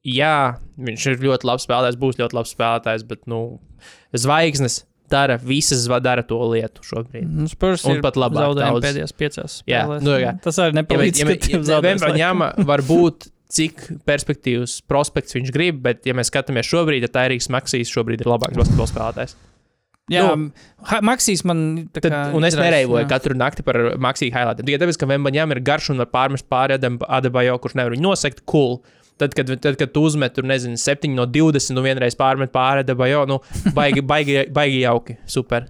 jā, viņš ir ļoti labs spēlētājs, būs ļoti labs spēlētājs, bet, nu, zvaigznes dara, visas dara to lietu šobrīd. Nu, Spurs Un pat labāk zaudējumi pēdējās piecās Jā, spēlēs. nu, jā. Tas arī Ja, nepalīdz. ja, ja, tev zaudēs Vembaņāma var būt, cik perspektīvs prospekts viņš grib, bet, ja mēs skatāmies šobrīd, tad Tērijas Maksīs šobrīd ir labāks basketbola spēlētājs. Jā, Nu, ha, Maksīs man tā Tad, kā un es nereivoju jā. katru nakti par Maksiju highlightiem. Tikai tāpēc, ka Vembaņām ir garš un var pārmest pāri Adebayo, kurš nevar viņu nosegt, cool. Tad, kad, tad, kad tu uzmet, tur nezinu, 7 no 20, un vienreiz pārmet pāri Adebayo, nu, baigi, baigi, baigi jauki, super.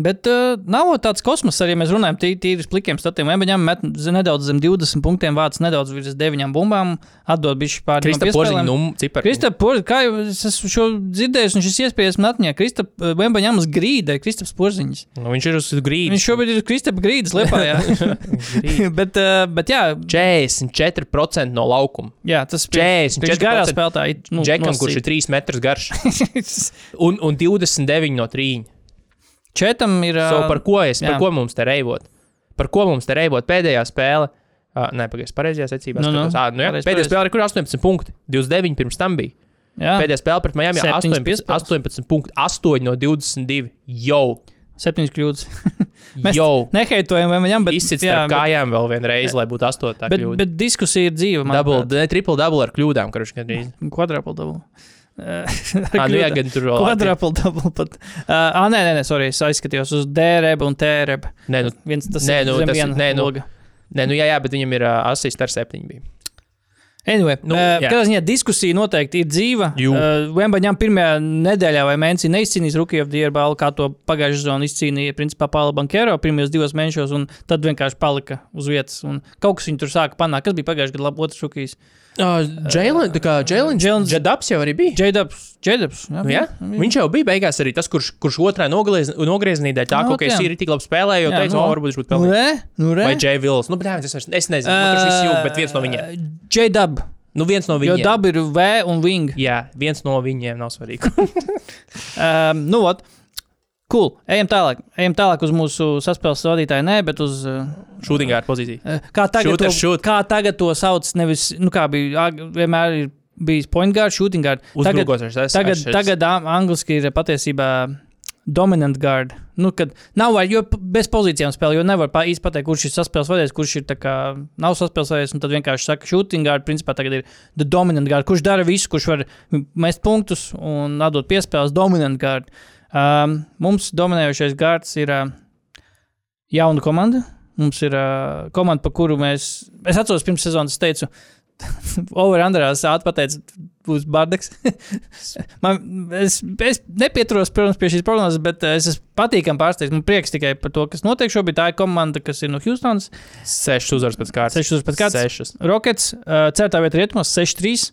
Bet uh, nav tāds kosmos, arī mēs runājam tī- tīri uz plikiem statiem. Viņam met nedaudz zem 20 punktiem, vāc nedaudz virs 9 bumbām, atdod bišķi pār Krista Porziņa, nu, cipari. Kristap, Porziņš, kā jau es šo dzirdējis, un šis iespējas man atmiņā, Kristap, Vembaņāmas grīda, Kristaps Porziņš. Nu, viņš ir uz grīdas. Viņš šobrīd ir Kristap grīdas liepā, jā. bet, uh, bet jā, 44% no laukuma. jā, tas 44% Viņš garā spēlētāji. Nu, Džekam, kurš ir 3 metrus garš, un, un 29 no 3. Četam ir. So, par ko es, par jā. ko mums te reivot? Par ko mums te reivot pēdējā spēle? Uh, nē, pagaidzi, pareizajā secībā. Nu, nu. Ā, nu, jā, Pareizi, pēdējā pareizi. spēle, ir, kur 18 punkti. 29 pirms tam bija. jā, Pēdējā spēle pret Miami Septiņas 18, piespēles. 18 punkti, 8 no 22. Jau, septiņas kļūdas. Mēs jau. Neheitojam viņam, bet. Izsits jā, starp kājām vēl vienreiz, lai būtu 8. Bet, bet, kļūda. bet diskusija ir dzīva. Double, ne, triple double ar kļūdām, kurš gandrīz. Kvadrāpla dabu. Ah, nu, jā, gan tur vēl. Quadruple double pat. Uh, ah, nē, nē, nē, sorry, es aizskatījos uz D-rebu un T-rebu. Nē, nu, Viens tas Nē, ir nu, zem tas- viena nē, nu, loga. nē, nu jā, jā, bet viņam ir uh, asist ar septiņu. Bija. Anyway, Nu, nu, uh, kādā ziņā diskusija noteikti ir dzīva. Uh, Vembaņām pirmajā nedēļā vai mēnesī neizcīnījis Rukija balvu, kā to pagājušajā sezonā izcīnīja principā Paula Bankero pirmajos divos mēnešos, un tad vienkārši palika uz vietas. Un kaut kas viņu tur sāka panākt. Kas bija pagājušajā gadā otrs Rukijs? Uh, Jēlins, tā kā Jēlins- Jadaps jau arī bija. Jadaps. Jadaps. Jā, Nu, jā? Viņš jau bija beigās arī tas, kurš, kurš otrā nogriez, nogriezienī dēļ tā, Nu, ka ok. ir tik labi spēlēja, jo Jā, teica, nu, o, varbūt viņš būtu Nu, pelnījis. nu. Vai Jay Vills. Nu, bet, es, es nezinu, uh, kurš visi jūt, bet viens no viņiem. J-Dub. Nu, viens no Jo viņiem. dub ir V un Wing. Jā, viens no viņiem nav svarīgi. Um, nu, ot. Cool. Ejam tālāk. Ejam tālāk uz mūsu saspēles vadītāju. Nē, bet uz. Uh, Šūtingā ar pozīciju. kā, tagad Shooter, to, shoot. kā tagad to sauc? Nevis, nu, kā bija vienmēr ir bijis point guard, shooting guard. Tagad, ar ses- tagad, ar ses- tagad ang- angliski ir patiesībā dominant guard. Nu, kad nav p- bez pozīcijām spēlē, jo nevar pa, īsti pateikt, kurš ir saspēles vadījis, kurš ir kā nav saspēles un tad vienkārši saka, shooting guard, principā tagad ir the dominant guard, kurš dara visu, kurš var mest punktus un atdot piespēles dominant guard. Um, mums dominējošais guards ir uh, jauna komanda. Mums ir uh, komanda, par kuru mēs. Es atceros, pirms sezonas teicu, Over Andrēs atpateica, būs Bardaks. Man, es, es nepieturos, protams, pie šīs problēmas, bet es esmu patīkami pārsteigts. Man prieks tikai par to, kas notiek šobrīd. Tā ir komanda, kas ir no Houstonas. Sešas uzvaras pēc kārtas. Sešas uzvaras pēc kārtas. Sešas. Rockets, uh, ceturtā vietā rietumos, 6-3.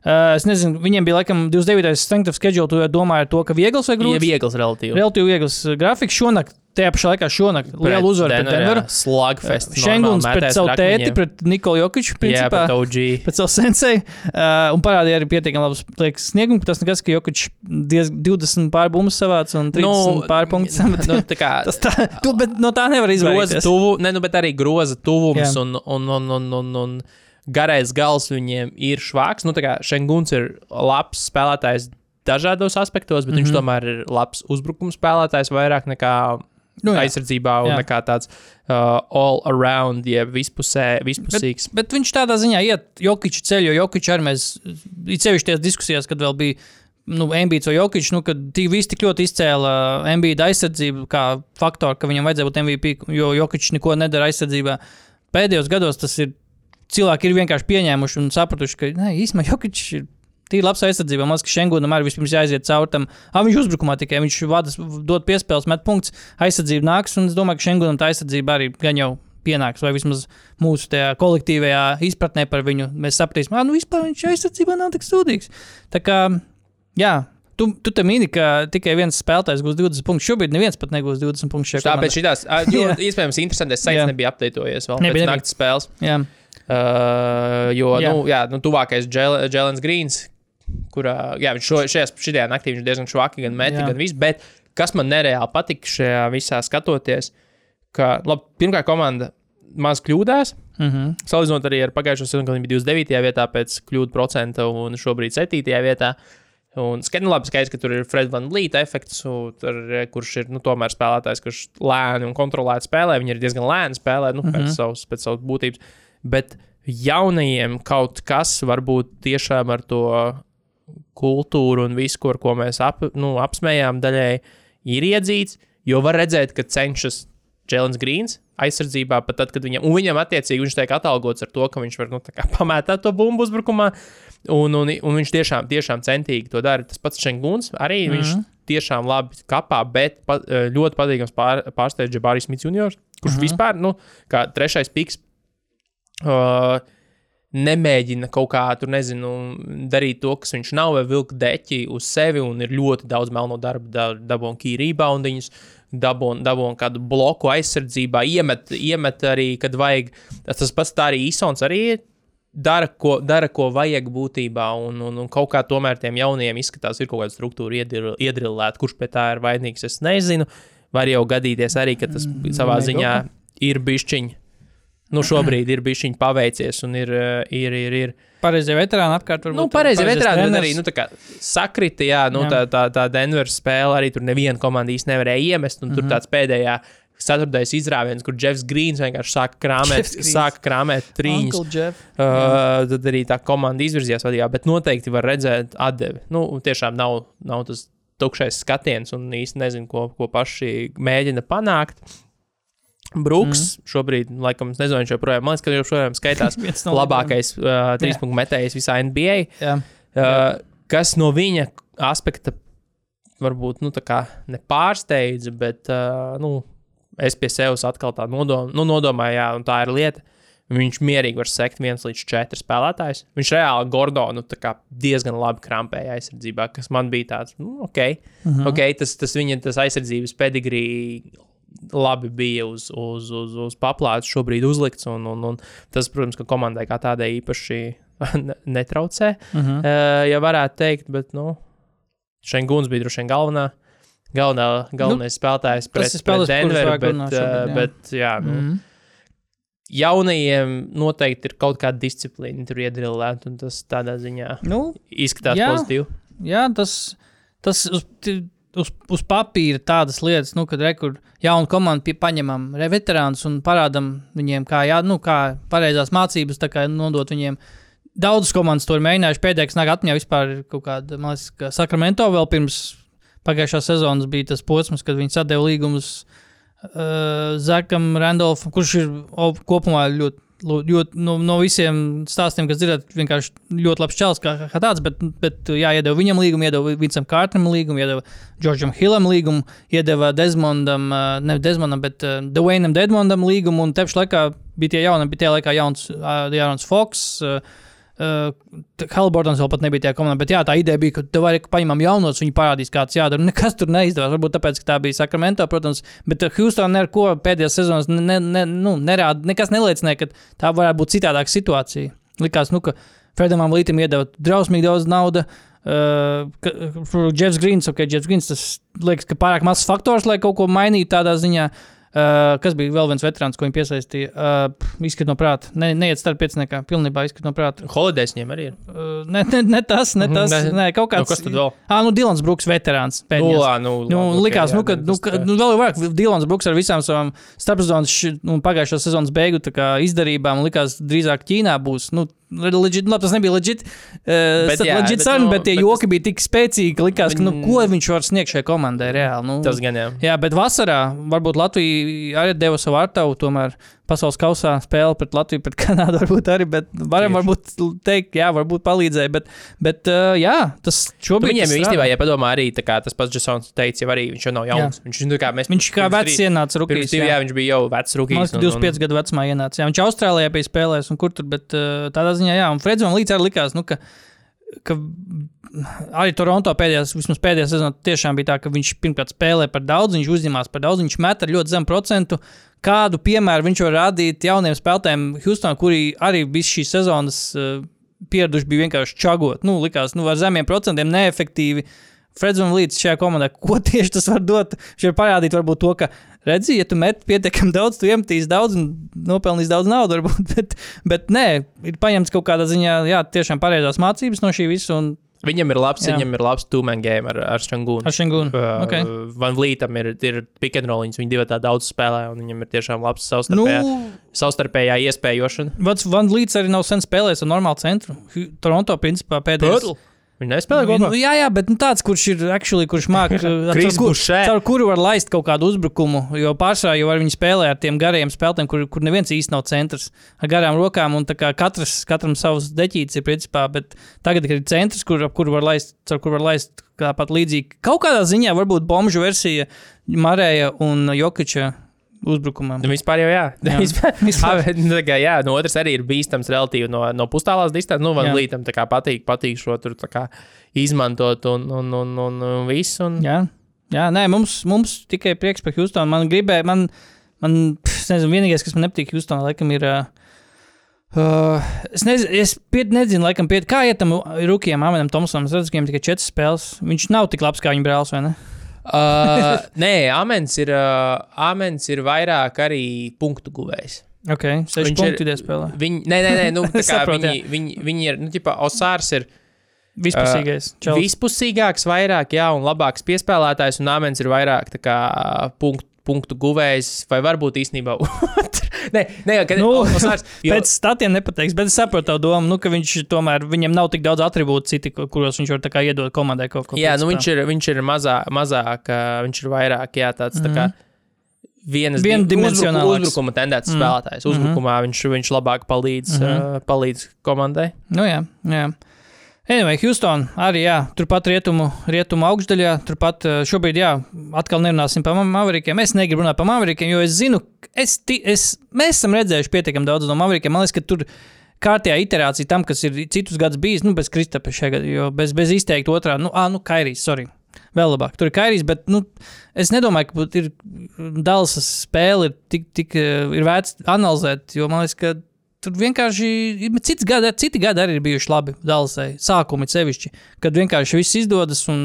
Uh, es nezinu, viņiem bija laikam 29. strength of schedule. Tu domāji, to, ka viegls vai grūts? viegls relatīvi. Relatīvi viegls uh, grafiks. Šonakt, tajā pašā laikā šonakt, liela uzvara pret Denveru. Slugfest. Šenguns pret savu tēti, pret Nikolu Jokiču. Jā, Principā, pret OG. pēc savu sensei. Uh, un parādīja arī pietiekami labus liekas, sniegumus. Tas nekas, ka Jokičs diez 20 pārbumus savāca un 30 nu, pārpunktus. Nu, tā kā Tas tā, tu, bet no tā nevar groza izvairīties. tuvu, ne, nu, bet arī groza tuvums Jā. un, un, un, un, un, un garais gals viņiem ir švāks. Nu, Šenguns ir labs spēlētājs dažādos aspektos, bet mm -hmm. Mhm. viņš tomēr ir labs uzbrukuma spēlētājs vairāk nekā Nu, jā. aizsardzībā un Jā. nekā tāds uh, all around, jeb vispusē, vispusīgs. Bet viņš tādā ziņā iet Jokiča ceļu, jo Jokiča arī mēs, sevišķi tajās diskusijās, kad vēl bija nu, Embīds vai Jokičs, nu, kad visi tik ļoti izcēla Embīda aizsardzību kā faktoru, ka viņam vajadzēja būt MVP, jo Jokičs neko nedara aizsardzībā. Pēdējos gados tas ir, cilvēki ir vienkārši pieņēmuši un sapratuši, ka, nē, īstenībā Jokičs ir tīri labs aizsardzībā. Man liekas, ka Šengunam arī vispirms jāiziet cauri tam. Ah, viņš uzbrukumā tikai viņš vadas, dod piespēles, met punktus, aizsardzība nāks, un es domāju, ka Šengunam tā aizsardzība arī gan jau pienāks, vai vismaz mūsu kolektīvajā izpratnē par viņu. Mēs sapratīsim, ka nu, vispār viņš aizsardzībā nav tik sūdīgs. Tā kā, jā. Tu, tu te mini, ka tikai viens spēlētājs gūs 20 punktus. Šobrīd neviens pat negūs 20 punktus. Tāpēc jo, Jā. iespējams interesantais Jā. saits nebija apdeitojies vēl Nebija, pēc nebija. naktas spēles. Jā, Uh, jo, Jā. nu, jā, nu, tuvākais Jēlens Grīns, kurā, jā, viņš šo, šajā, šajā naktī viņš diezgan švaki gan meti, Jā. gan viss, bet kas man nereāli patika šajā visā skatoties, ka, labi, pirmkārt komanda maz kļūdās, mm -hmm. salīdzinot arī ar pagājušo sezonu, kad viņi bija 29. vietā pēc kļūdu procenta un šobrīd 7. vietā. Un skaidrs, labi, skaidrs, ka tur ir Fred Van Līta efekts, tur, eh, kurš ir nu, tomēr spēlētājs, kurš lēni un kontrolēti spēlē. Viņi ir diezgan lēni spēlē, nu, Mhm. pēc, savas, pēc savas būtības. Bet jaunajiem kaut kas varbūt tiešām ar to kultūru un visu, ko, ar ko mēs ap, nu, apsmējām, daļai ir iedzīts. Jo var redzēt, ka cenšas Jēlins Grīns aizsardzībā, pat tad, kad viņam, un viņam attiecīgi viņš tiek atalgots ar to, ka viņš var nu, pamētāt to bumbu uzbrukumā. Un, un, un viņš tiešām, tiešām centīgi to dara. Tas pats Šenguns arī mm -hmm. viņš tiešām labi kapā, bet pa, ļoti patīkams pār, pārsteidz Džabāris Smits juniors, kurš mm -hmm. vispār, nu, kā trešais piks, uh, nemēģina kaut kā tur, nezinu, darīt to, kas viņš nav, vai vilkt deķi uz sevi, un ir ļoti daudz melno darba, da, dabūna key reboundiņus, dabūna, dabūna kādu bloku aizsardzībā, iemet, iemet arī, kad vajag. Tas pats tā arī Īsons arī ir. Dara ko, dara, ko vajag būtībā, un, un, un kaut kā tomēr tiem jauniem izskatās, ir kaut kāda struktūra iedril- iedrillēta. Kurš pie tā ir vainīgs, es nezinu. Var jau gadīties arī, ka tas savā Nē, ziņā ir bišķiņš. Nu, šobrīd ir bijis viņa paveicies, un ir, eh, ir, ir, ir. pareizie veterāni apkārt. varbūt Nu, pareizi, pareizais veterāni arī nu, sakrita, jā, nu, Jā. tā, tā, tā Denveras spēle arī tur neviena komanda īsti nevarēja iemest, un mm -hmm. tur tāds pēdējā ceturtais izrāviens, kur Jeffs Grīns vienkārši sāka Greens. sāka. Uncle Jeff. Uh, tad arī tā komanda izvirzījās vadībā, bet noteikti var redzēt atdevi. Nu, tiešām nav, nav tas tukšais skatiens, un īsti nezinu, ko, ko paši mēģina panākt. Brooks mm. šobrīd, laikam, nezinu, viņš joprojām, man liekas, ka viņš joprojām skaitās no labākais uh, trīspunktu metējs visā NBA. Jā. Uh, kas no viņa aspekta varbūt nu, nepārsteidza, bet uh, nu, es pie sevis atkal tā nodom, nu, nodomāju, jā, un tā ir lieta. Viņš mierīgi var sekt viens līdz četri spēlētājs. Viņš reāli Gordonu kā diezgan labi krampēja aizsardzībā, kas man bija tāds, nu, ok, uh -huh. okay tas, tas viņa tas aizsardzības pedigrī labi bija uz, uz, uz, uz paplātes šobrīd uzlikts, un, un, un tas, protams, ka komandai kā tādai īpaši ne- netraucē, uh -huh. uh, ja varētu teikt, bet, nu, Šenguns bija droši vien galvenā. Galvenā, galvenais nu, spēlētājs pret, ir pret Denveru, bet, šobrīd, jā. bet jā, nu, Mm. jaunajiem noteikti ir kaut kāda disciplīna tur iedrillēta, un tas tādā ziņā Nu, izskatās Jā. pozitīvi. jā, tas, tas uz, uz, uz papīra tādas lietas, nu, kad rekur jaunu komandu pie, paņemam veterānus un parādam viņiem, kā, jā, nu, kā pareizās mācības, kā nodot viņiem. Daudzas komandas to ir mēģinājuši. Pēdējais nāk atmiņā vispār kaut kāda, man liekas, ka Sakramento vēl pirms pagājušās sezonas bija tas posms, kad viņi sadeva līgumus uh, Zakam Randolfam, kurš ir o, kopumā ļoti. Ļoti no, no visiem stāstiem, kas dzirdēt, vienkārši ļoti labs čels kā, kā tāds, bet, bet jā, iedeva viņam līgumu, iedeva Vincam Kārtam līgumu, iedeva Džordžam Hillam līgumu, iedeva Desmondam, ne Desmondam, bet uh, Dwayneam Dedmondam līgumu, un tepš laikā bija tie jauni, bija tie laikā jauns, uh, jauns Fox. Uh, Halbortons vēl pat nebija tajā komandā, bet jā, tā ideja bija, ka tev vajag paņemam jaunos, viņi parādīs, kāds jādara. Nekas tur neizdevās. Varbūt tāpēc, ka tā bija Sakramento, protams, bet uh, Houston neko pēdējās sezonas ne, ne, nu, nerāda, nekas neliecināja, ka tā varētu būt citādāka situācija. Likās, nu, ka Fredam Lītam iedeva drausmīgi daudz naudas. Uh, Jeffs Grīns, ok, Jeffs Grīns, tas liekas, ka pārāk mazs faktors, lai kaut ko mainītu tādā ziņā. Uh, kas bija vēl viens veterāns, ko viņi piesaistīja? Uh, izskat no prāta. Ne, neiet starp pieciniekā, pilnībā izskat no prāta. Holidays viņiem arī ir. Uh, ne, ne, ne tas, ne tas. Mhm, ne, ne. kaut Nu, kāds. kas tad vēl? Ah, nu, Dilans Brooks, veterāns. Nu, pēdējais. lā, nu, Nu, labi, likās, ok, nu, ka, jā, nu, tas ka nu, vēl vairāk Dilans Brooks ar visām savām starpzonas nu, pagājušās sezonas beigu kā izdarībām likās drīzāk Ķīnā būs. Nu, Legit, nu, labi, tas nebija legit, uh, Bet jā, legit bet, saruna, nu, bet tie bet joki bija tik spēcīgi, ka likās, ka, nu, ko viņš var sniegt šai komandai reāli. Nu, Tas gan jā. Jā, bet vasarā varbūt Latvija arī deva savu artavu, tomēr pasaules kausā spēle pret Latviju, pret Kanādu varbūt arī, bet varam Tieši. varbūt teikt, jā, varbūt palīdzēja, bet, bet uh, jā, tas šobrīd viņiem tas īstenībā, ja padomā, arī kā tas pats Jasons teica, jau arī viņš jau nav jauns. Jā. Viņš, nu, kā mēs, Viņš kā vecs ienāca rūkīs. divi, jā, viņš bija jau vecs rūkīs. ka 25 gadu vecumā ienāca. Jā, viņš Austrālijā bija spēlējis un kur tur, bet uh, tādā ziņā, jā, un Freds man līdz arī likās, nu, ka, ka arī Toronto pēdējās, vismaz pēdējā sezonā tiešām bija tā, ka viņš pirmkārt spēlē par daudz, viņš uzņemās par daudz, viņš met ar ļoti zemu procentu. Kādu piemēru viņš var rādīt jauniem spēlētājiem Houstonā, kuri arī visu šīs sezonas uh, pieraduši bija vienkārši čagot. Nu, likās, nu, ar zemiem procentiem, neefektīvi. Freds un Līdz šajā komandā, ko tieši tas var dot? Viņš var parādīt, varbūt to, ka, redzi, ja tu met pietiekami daudz, tu iemetīs daudz un nopelnīs daudz naudas, varbūt. Bet, bet nē, ir paņemts kaut kādā ziņā, jā, tiešām pareizās mācības no šī visa. Un Viņam ir labs, Jā. viņam ir labs two-man game ar, ar Šangūnu. ar Šengūnu. Uh, Okay. Van Vlītam ir, ir pick and roll, viņi divi tā daudz spēlē, un viņam ir tiešām labs Nu, savstarpējā, savstarpējā iespējošana. Vats Van Līdz arī nav sen spēlējis ar normālu centru. Toronto, principā, pēdējais. Purtle? Viņi nespēlē kopā. Nu, jā, jā, bet nu, tāds, kurš ir actually, kurš māca, Chris Boucher. caur kuru var laist kaut kādu uzbrukumu. Jo pārsvarā jau viņi spēlē ar tiem gariem spēlētājiem, kur, kur neviens īsti nav centrs ar garām rokām. Un katrs, katram savs deķītis ir principā, bet tagad ir centrs, kur, ap kuru var laist, caur kuru var laist tāpat līdzīgi. Kaut kādā ziņā varbūt bomžu versija Marēja un Jokiča uzbrukumam. Nu, vispār jau jā. Jā. Vispār, Vispār. Nu, kā, jā, no otras arī ir bīstams relatīvi no, no pustālās distances. Nu, tā kā patīk, patīk šo tur kā izmantot un, un, un, un, un visu. Un... Jā, jā nē, mums, mums tikai prieks par Houstonu. Man gribēja, man, man pff, nezinu, vienīgais, kas man nepatīk Houstonā, laikam, ir. Uh, uh, es nezinu, es piet, nezinu, laikam, piet, kā iet tam Rukijam, Amenam Tomsonam. Es redzu, ka viņam tikai četras spēles. Viņš nav tik labs kā viņa brālis, vai ne? Uh, nē, Amens ir, uh, Amens ir vairāk arī punktu guvējs. Ok, seši Viņš ir- punkti tie spēlē. Viņi, nē, nē, nē nu, Saprotu, viņi, viņi, viņi ir, nu, tipā, Osārs ir Vispusīgais. Uh, vispusīgāks, vairāk, jā, un labāks piespēlētājs, un Amens ir vairāk kā punktu, punktu guvējs, vai varbūt īstenībā otrs. Nē, nē, kad Nu, Osārs, jo, Pēc statiem nepateiks, bet es saprotu tā domu, nu, ka viņš tomēr viņam nav tik daudz attribūtu, citi, ku- kuros viņš var iedot komandai kaut ko. jā, nu viņš ir, viņš ir mazā, mazāk, viņš ir vairāk, jā, tāds tā kā. Vienas Mhm. Viendimensionālāks. uzbrukuma, tendences Mm. spēlētājs. Uzbrukumā viņš, viņš labāk palīdz, Mhm. uh, palīdz komandai. Nu, jā, jā. Anyway, Houston arī, jā, turpat rietumu, rietumu augšdaļā, turpat eh, šobrīd, jā, atkal nerunāsim par Maverikiem. Es negribu runāt par Maverikiem, jo es zinu, es, es, mēs esam redzējuši pietiekami daudz no Maverikiem. Man liekas, ka tur kārtējā iterācija tam, kas ir citus gadus bijis, nu, bez Kristapa šajā gadā, jo bez, bez izteikti otrā, nu, ah, nu, Kairijs, sorry. Vēl labāk. Tur ir Kairijs, bet nu, es nedomāju, ka Dālasas spēle ir tik, tik eh, ir vērts analizēt, jo man liekas, ka tur vienkārši cits gadi, citi gadi arī ir bijuši labi Dālasai. Sākumi sevišķi, kad vienkārši viss izdodas un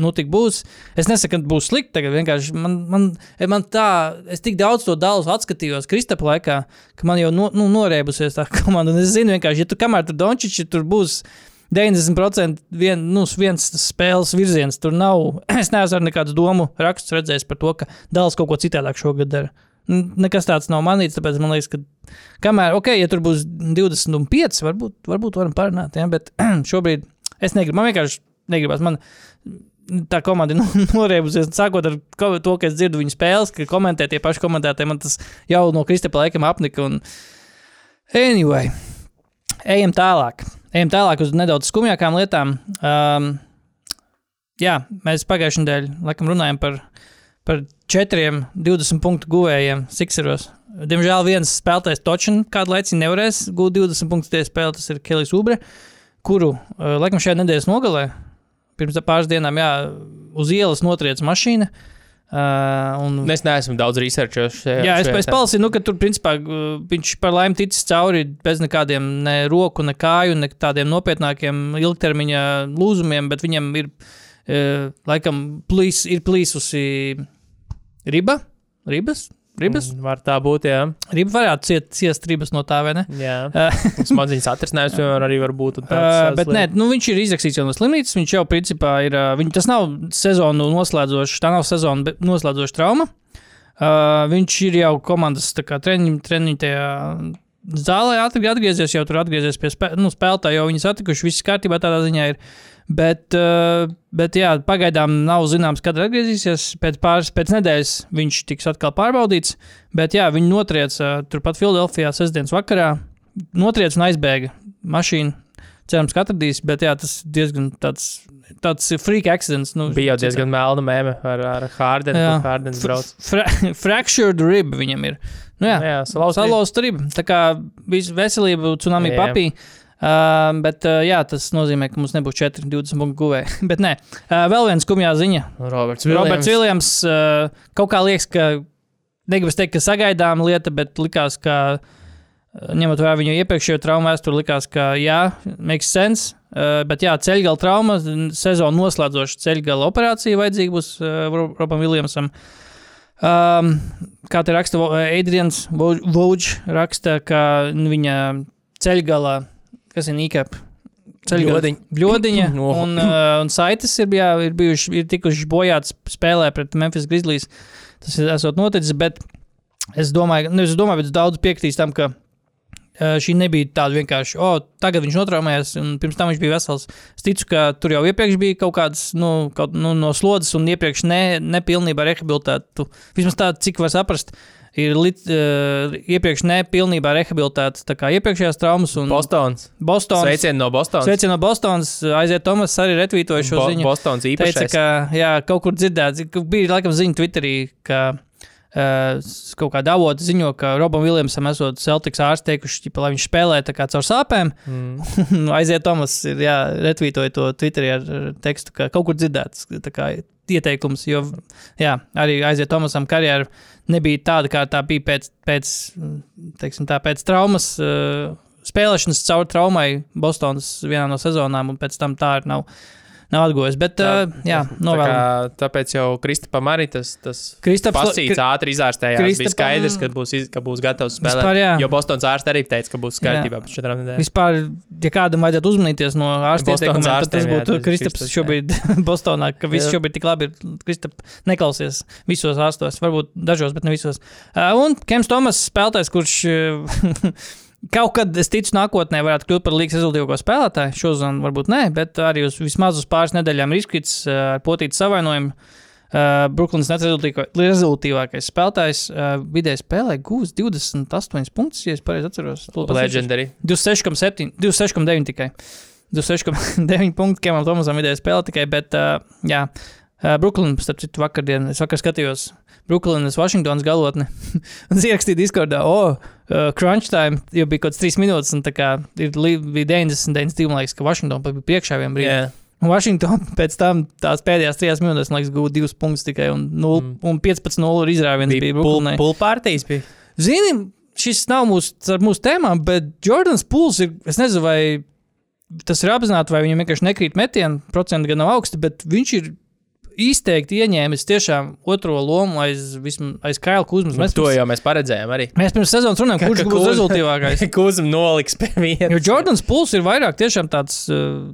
nu tik būs. Es nesaku, ka būs slikti, tagad vienkārši man, man, man tā, es tik daudz to Dālas atskatījos Kristapa laikā, ka man jau no, nu, norēbusies tā komanda. Un es zinu, vienkārši, ja tu kamēr tur Dončiči tur būs. 90% vien, nu, viens spēles virziens tur nav. Es neesmu nekādu domu rakstus redzējis par to, ka Dāls kaut ko citādāk šogad dara. Nekas tāds nav manīts, tāpēc man liekas, ka kamēr, ok, ja tur būs 25, varbūt, varbūt varam parunāt, ja, bet šobrīd es negribu, man vienkārši negribas. Man tā komanda ir norēbusies, sākot ar to, ka es dzirdu viņu spēles, ka komentē tie paši komentētāji, man tas jau no Kristapa laikam apnika. Un... Anyway, ejam tālāk. Ejam tālāk uz nedaudz skumjākām lietām. Um, jā, mēs pagājušajā nedēļā laikam runājam par, par četriem 20 punktu guvējiem Sixeros. Diemžēl viens spēlētājs Točin kādu laiku nevarēs gūt 20 punktus tie spēlē, tas ir Kelijs Ubre, kuru uh, laikam šajā nedēļas nogalē, pirms pāris dienām, jā, uz ielas notriec mašīna. Uh, un, Es neesmu daudz researchējuši. Jā, es, es palasīju, nu, ka tur principā viņš par laimi ticis cauri bez nekādiem ne roku, ne kāju, ne tādiem nopietnākiem ilgtermiņa lūzumiem, bet viņam ir uh, laikam plīs, ir plīsusi riba. Ribas? Ribas? Mm, Var tā būt, jā. Riba varētu ciet, ciest ribas no tā, vai ne? jā. Uh, Smadziņas atrisinājums vienmēr arī var būt. Uh, bet nē, nu, viņš ir izrakstīts jau no slimnīcas. Viņš jau principā ir. Viņ, tas nav sezonu noslēdzošs, tā nav sezona bet noslēdzoša trauma. Uh, viņš ir jau komandas treniņu, treniņu tajā zālē atg- atgriezies, jau tur atgriezies pie spē, nu, spēlētāja, jau viņi satikuši, viss kārtībā tādā ziņā ir. Bet, uh, bet jā, pagaidām nav zināms, kad atgriezīsies. Pēc pāris pēc nedēļas viņš tiks atkal pārbaudīts. Bet jā, viņi notrieca uh, turpat Filadelfijā sestdienas vakarā. Notrieca un aizbēga mašīnu. Cerams, ka atradīs, bet jā, tas diezgan tāds, tāds freak accidents. Nu, Bija jau diezgan melna mēmē ar, ar Hārdenu. Jā. Hārdens brauc. Fra fractured rib viņam ir. Nu, jā, Jā, salauzt rib. Tā kā viss veselība, tsunami Jā. papī. Uh, bet, uh, jā, tas nozīmē, ka mums nebūs 4, 20 punktu guvēji. bet nē, uh, vēl viena skumjā ziņa. Roberts Roberts Viljams uh, kaut kā liekas, ka negribu teikt, ka sagaidām lieta, bet likās, ka uh, ņemot vērā viņu iepriekšējo traumu vēsturi, likās, ka jā, makes sense. Uh, bet jā, ceļgala trauma, sezonu noslēdzoša ceļgala operācija vajadzīga būs uh, Ro- Robam Viljamsam. Um, kā te raksta Adrians Vauģis, raksta, ka viņa ceļgalā, kas ir nīkap, Bļodiņa. No. un, uh, un saites ir, jā, ir, bijuši, ir tikuši bojātas spēlē pret Memphis Grizzlies. Tas ir esot noticis, bet es domāju, nu, es domāju, ka daudz piekritīs tam, ka šī nebija tāda vienkārši, o, oh, tagad viņš notraumējās, un pirms tam viņš bija vesels. Es ticu, ka tur jau iepriekš bija kaut kādas nu, kaut, nu, no slodzes, un iepriekš ne, nepilnībā rehabilitēta. Vismaz tā, cik var saprast. Ir lit, uh, iepriekš nepilnībā rehabilitēta tā kā iepriekšējās traumas. Un Bostons. Bostons. Sveicieni no Bostonas. Sveicieni no Bostonas. Aiziet, Tomas arī retvītoja šo Bo ziņu. Bostons Teica, īpašais. ka jā, kaut kur dzirdēts, bija laikam ziņa Twitterī, ka kaut kāda avota ziņo, ka Robam Viljamsam esot Celtics ārsti teikuši, ķipa, lai viņš spēlē tā kā caur sāpēm. Mm. Nu, Aiziet, Tomas ir jā, retvītoja to Twitterī ar tekstu, ka kaut kur dzirdēts kā ieteikums, jo jā, arī aiziet Tomasam karjeru nebija tāda, kā tā bija pēc, pēc, teiksim, tā, pēc traumas. Uh, Spēlēšanas caur traumai Bostonas vienā no sezonām, un pēc tam tā arī nav nav atgojis. Bet, tā, uh, jā, Tā novēlu. kā, tāpēc jau Kristapam arī tas, tas Kristaps- pasīts ātri izārstējās. Bija Kristapam- skaidrs, ka būs, iz, ka būs gatavs spēlēt. Vispār, jā. jo Bostonas ārsts arī teica, ka būs kārtībā pēc četrām nedēļām. Vispār, ja kādam vajadzētu uzmanīties no ārsta ieteikumiem, tad tas jā, būtu tas Kristaps jā. šobrīd Bostonā, ka viss Jā. šobrīd tik labi ir. Kristap neklausies visos ārstos, varbūt dažos, bet ne visos. Uh, un Kems Tomas spēlētājs, kurš kaut kad, es ticu, nākotnē varētu kļūt par līgas rezultātīvāko spēlētāju. Šozon varbūt nē, bet arī uz vismaz uz pāris nedēļām ir izkrits uh, ar potītu savainojumu. Uh, Brooklynas rezultātīvākais spēlētājs uh, vidēji spēlē gūs 28 punktus, ja es pareizi atceros. Legendary. 26,7, 26,9 tikai. 26,9 punkti Kemam Tomasam vidēji spēlē tikai, bet, uh, jā, uh, Brooklyn, starp citu, vakardien, es vakar skatījos Brooklynas Vašingtonas galotni un ierakstīju Discordā, o, oh, uh, crunch time, jo bija kaut kāds 3 minūtes, un tā kā ir, bija 90, 92, man liekas, ka Vašingtona pat bija priekšā vienā brīdī. Jā. Un Vašingtona pēc tam tās pēdējās trijās minūtēs, man liekas, gūta 2 punktus tikai, un, 0, Mm. un 15-0 izrāviens bija, Bija Brooklynai. pulpārtīs. Bija. Zini, šis nav mūsu, mūsu tēmām, bet Jordans Pūls ir. Es nezinu, vai tas ir apzināti, vai viņam vienkārši nekrīt metienu, procenti gan nav augsti, bet viņš ir izteikti ieņēmis tiešām otro lomu aiz, vism- aiz Kaila Kuzmas. Nu, Mēs, to pirms, jau mēs paredzējām arī. mēs pirms sezonas runājām, kurš būs rezultātīvākais. Kūzam noliks pie vietas. Jo Jordans Pūls ir vairāk tiešām tāds. uh,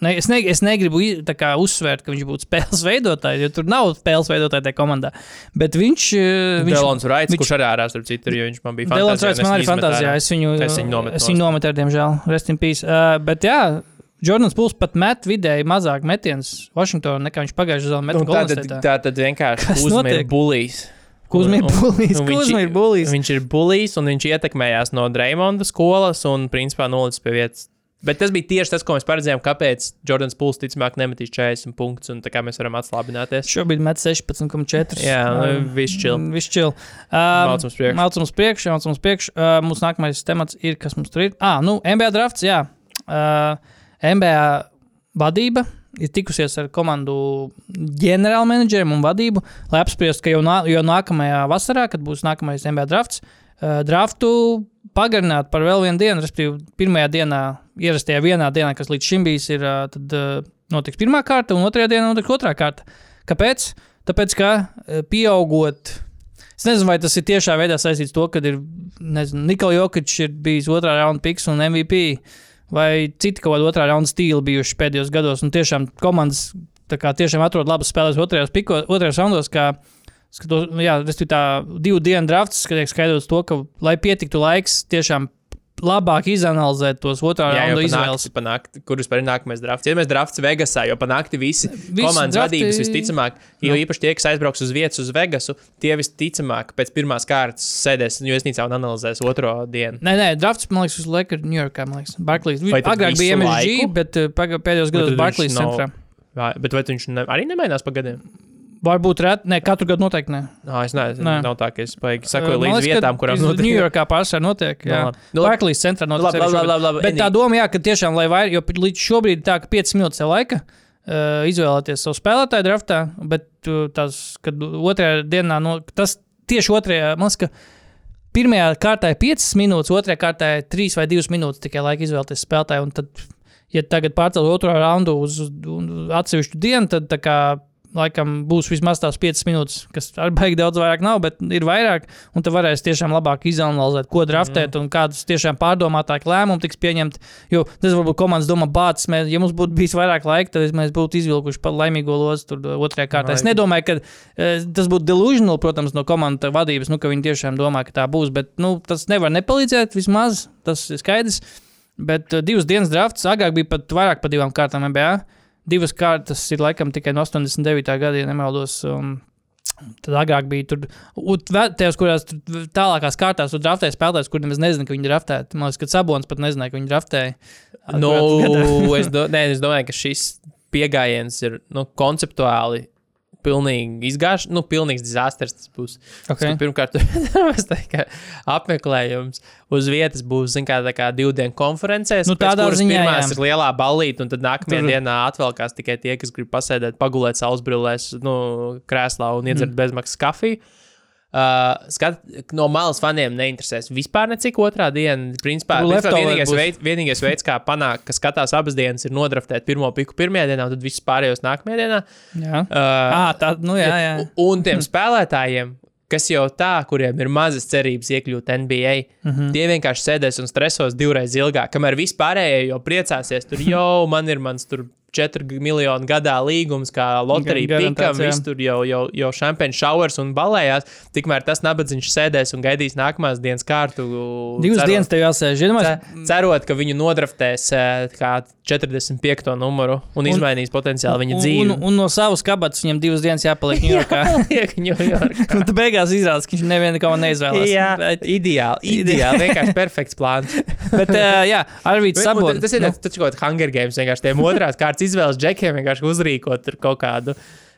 Ne, es, ne, es negribu kā uzsvērt, ka viņš būtu spēles veidotājs, jo tur nav spēles veidotāja tajā komandā. Bet viņš. uh, viņš Delons Raits, viņš- kurš arī ārā starp citu, jo viņš man bija Delons Raits man arī fantāzijā. Es viņu, Es viņu nometu es viņu nometu, diemžēl. Rest in peace. Uh, bet jā, Jordans Pūls pat met vidēji mazāk metienus Vašingtonā nekā viņš pagājušajā sezonā met Un Tā tad, tā tad vienkārši bulijs. Un- bulīs, Kuzma ir bulīs. Viņš ir bulijs un viņš ietekmējās no Dreimonda skolas un principā nolicis pie vietas. Bet tas bija tieši tas, ko mēs paredzējām, kāpēc Jordans Pūls ticamāk nemetīs 40 punktus, un tā kā mēs varam atslābināties. Šobrīd met 16,4. Jā, nu, viss chill. Viss čil. Priekšu. Mācām uz priekšu, mācām uz priekšu. Uh, mūsu nākamais temats ir, kas mums tur ir. Ah, nu, NBA drafts, jā. Uh, NBA vadība ir tikusies ar komandu ģenerālmenedžeriem un vadību, lai apspriestu, ka jau, nā, jau nākamajā vasarā, kad būs nākamais NBA drafts, uh, draftu pagarināt par vēl vienu dienu, respektīvi, pirmajā dienā, ierastajā vienā dienā, kas līdz šim bijis, ir uh, tad, uh, notiks pirmā kārta, un otrajā dienā notiks otrā kārta. Kāpēc? Tāpēc, ka uh, pieaugot, es nezinu, vai tas ir tiešā veidā saistīts ar to, ka Nikola Jokic ir bijis otrā raunda piks un MVP, vai citi kaut kādi otrā raunda stili bijuši pēdējos gados, un tiešām komandas kā tiešām atrod labus spēlēs otrajos, piko, otrajos raundos. Skatos, jā, tas ir tā divu dienu drafts, kad tiek skaidrots to, ka, lai pietiktu laiks, tiešām labāk izanalizēt tos otrā Jā, raunda izvēles. izvēles. Panākt, kur vispār ir nākamais drafts? Ja mēs drafts Vegasā, jo panākti visi, Visi komandas drafti- vadības visticamāk, jo Nu. īpaši tie, kas aizbrauks uz vietas uz Vegasu, tie visticamāk pēc pirmās kārtas sēdēs Jūsnīcā un analizēs otro dienu. Nē, nē, drafts, man liekas, uz Lakers, Ņujorkā, man liekas, Barclays. Agrāk bija MSG, laiku? bet paga- pēdējos gados Barclays nav- centrā. Vai, bet vai viņš ne, arī nemainās pa gadiem? Varbūt rēt, ne, katru gadu noteikti ne. Nā, es nezinu, Nē. nav tā, ka es paigi sakoju Man līdz vietām, kurām uz notiek. Ņujorkā pārsvarā notiek. Nu, Jā, labi. Nu, labi. Barclays centrā notiek. Labi, labi, labi, labi. Bet tā doma, jā, ka tiešām, lai vairāk, jo šī- šobrīd tā, ka 5 minūtes ir laika uh, izvēlēties savu spēlētāju draftā, bet uh, tas, kad otrajā dienā, no, tas tieši otrajā, man liekas, ka pirmajā kārtā ir 5 minūtes, otrajā kārtā ir 3 vai 2 minūtes tikai laika izvēlēties spēlētāju. un Tad, ja tagad pārcelt otro raundu uz, uz atsevišķu dienu, tad tā kā laikam būs vismaz tās 5 minūtes, kas arī baigi daudz vairāk nav, bet ir vairāk. Un tad varēs tiešām labāk izanalizēt, ko draftēt mm. un kādus tiešām pārdomātāk lēmumus tiks pieņemt. Jo tas varbūt komandas domā, bācis, mēs, ja mums būtu bijis vairāk laika, tad mēs būtu izvilkuši pat laimīgo lozi tur otrajā kārtā. Es Vai- nedomāju, ka e, tas būtu delusional, protams, no komandas vadības, nu, ka viņi tiešām domā, ka tā būs, bet nu, tas nevar nepalīdzēt vismaz, tas ir skaidrs. Bet uh, divas dienas drafts agrāk bija pat vairāk par divām kārtām NBA. Divas kārtas ir laikam tikai no 89. gada, ja nemaldos. Um, Tad agrāk bija tur, tajās, kurās tur tālākās kārtās tur draftēja spēlētājs, kuriem es nezinu, ka viņi draftēja. Man liekas, ka Sabons pat nezināja, ka viņi draftēja. Nu, Atgrāt gadā. es, do, nē, es domāju, ka šis pieejams ir nu, konceptuāli. Pilnīgi izgājuši, nu, pilnīgs dizasters tas būs. Okay. Okay. Pirmkārt, kā apmeklējums uz vietas būs, zin, kā, tā kā divu dienu konferencēs. Nu, tādā ziņā, pirmās jā. ir lielā ballīte, un tad nākamajā Tur- dienā atvēlkās tikai tie, kas grib pasēdēt, pagulēt saulesbrillēs, nu, krēslā un iedzert mm. bezmaksas kafiju. Uh, skat, no malas faniem neinteresēs vispār necik otrā diena. Principā, Tur principā vienīgais, būs. veids, vienīgais veids, kā panākt, ka skatās abas dienas, ir nodraftēt pirmo piku pirmajā dienā, un tad visus pārējos nākamajā dienā. Jā, Uh, à, tā, nu jā, jā. Un- tiem spēlētājiem, kas jau tā, kuriem ir mazas cerības iekļūt NBA, mm Mhm. -hmm. tie vienkārši sēdēs un stresos divreiz ilgāk. Kamēr vispārējie jau priecāsies, tur jau man ir mans tur 4 miljonu gadā līgums, kā loterija pikam, viss tur jau, jau, jau šampēns šovers un balējās. Tikmēr tas nabadzīgs sēdēs un gaidīs nākamās dienas kārtu. Divas cerot- dienas tev jāsēž. Cerot, ka viņu nodraftēs eh, kā 45. numuru un, un izmainīs potenciāli viņa dzīvi. Un, un, un no savas kabatas viņam divas dienas jāpaliek Ņujorkā. Liek Ņujorkā. Un tad beigās izrādās, ka viņš nevienu neko neizvēlās. Jā, bet, ideāli. Ideāli. Vienkārši perfekts plāns. bet uh, jā, Arvīts Un Sabonis. Tas ir tas, kas kaut kāds Hunger Games. Vienkārši tiem otrās kārtas izvēles džekiem vienkārši uzrīkot kaut kādu.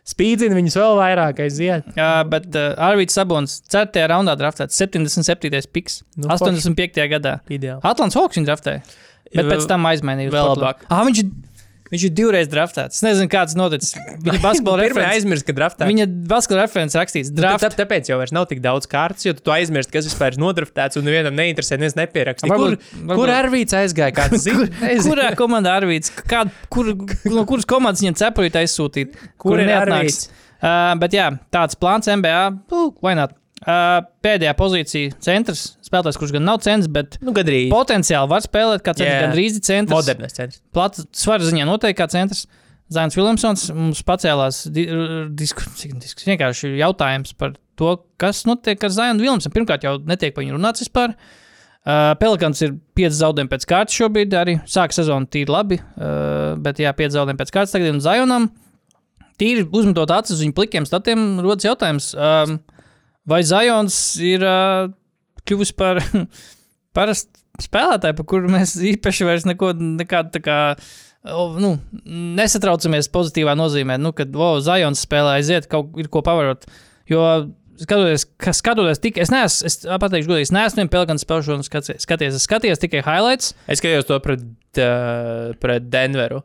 Spīdzina viņus vēl vairāk aiziet. Jā, bet uh, Arvīts Sabonis 4. raundā draftēts 77. piks Nu, 85. gadā. Ideāli. Atlants Hawks viņu draftēja. Bet pēc tam aizmainīja. Vēl labāk. Ah, viņš, viņš ir divreiz draftēts. Es nezinu, kāds noticis. Viņa basketbola referents. aizmirst, ka draftā. Viņa basketbola referents rakstīts draft. Tā, tāpēc jau vairs nav tik daudz kārtas, jo tu, aizmirsti, kas vispār ir nodraftēts, un nevienam neinteresē, neviens nepierakstīja. Kur, Varbūt- kur Arvīts aizgāja? Kāds zina? Kurā komandā Arvīts? Kād, kur, no kuras komandas viņam cepurīt aizsūtīt? Kur ir neatnāks? Arvīts? Uh, bet jā, tāds plāns MBA. Vai not? Pēdējā pozīcija centrs. Spēlētājs, kurš gan nav centrs, bet Nu, gadrīz. potenciāli var spēlēt kā centrs, Jā. gan drīz centrs. Modernas centrs. Plats svara ziņā noteikti kā centrs. Zēns Viljamsons mums pacēlās di diskusijas, diskus, vienkārši jautājums par to, kas notiek ar Zēnu Viljamsonu. Pirmkārt, jau netiek par viņu runāts vispār. Uh, Pelikans ir 5 zaudējumi pēc kārtas šobrīd, arī sāk sezonu tīri labi, uh, bet jā, 5 zaudējumi pēc kārtas tagad un Zajonam. Tīri uzmetot acis uz viņu plikiem statiem, rodas jautājums, um, vai Zajons ir uh, kļuvis par parastu spēlētāju, par kuru mēs īpaši vairs neko nekādu tā kā. Nu, nesatraucamies pozitīvā nozīmē, nu, kad wow, Zajons spēlē aiziet, kaut ir ko pavarot. Jo skatoties, ka skatoties tik, es neesmu, es pateikšu, godīgi, es neesmu pelēkanu spēlēšanu skaties, skaties, es skatījos tikai highlights. Es skatījos to pret, uh, pret Denveru.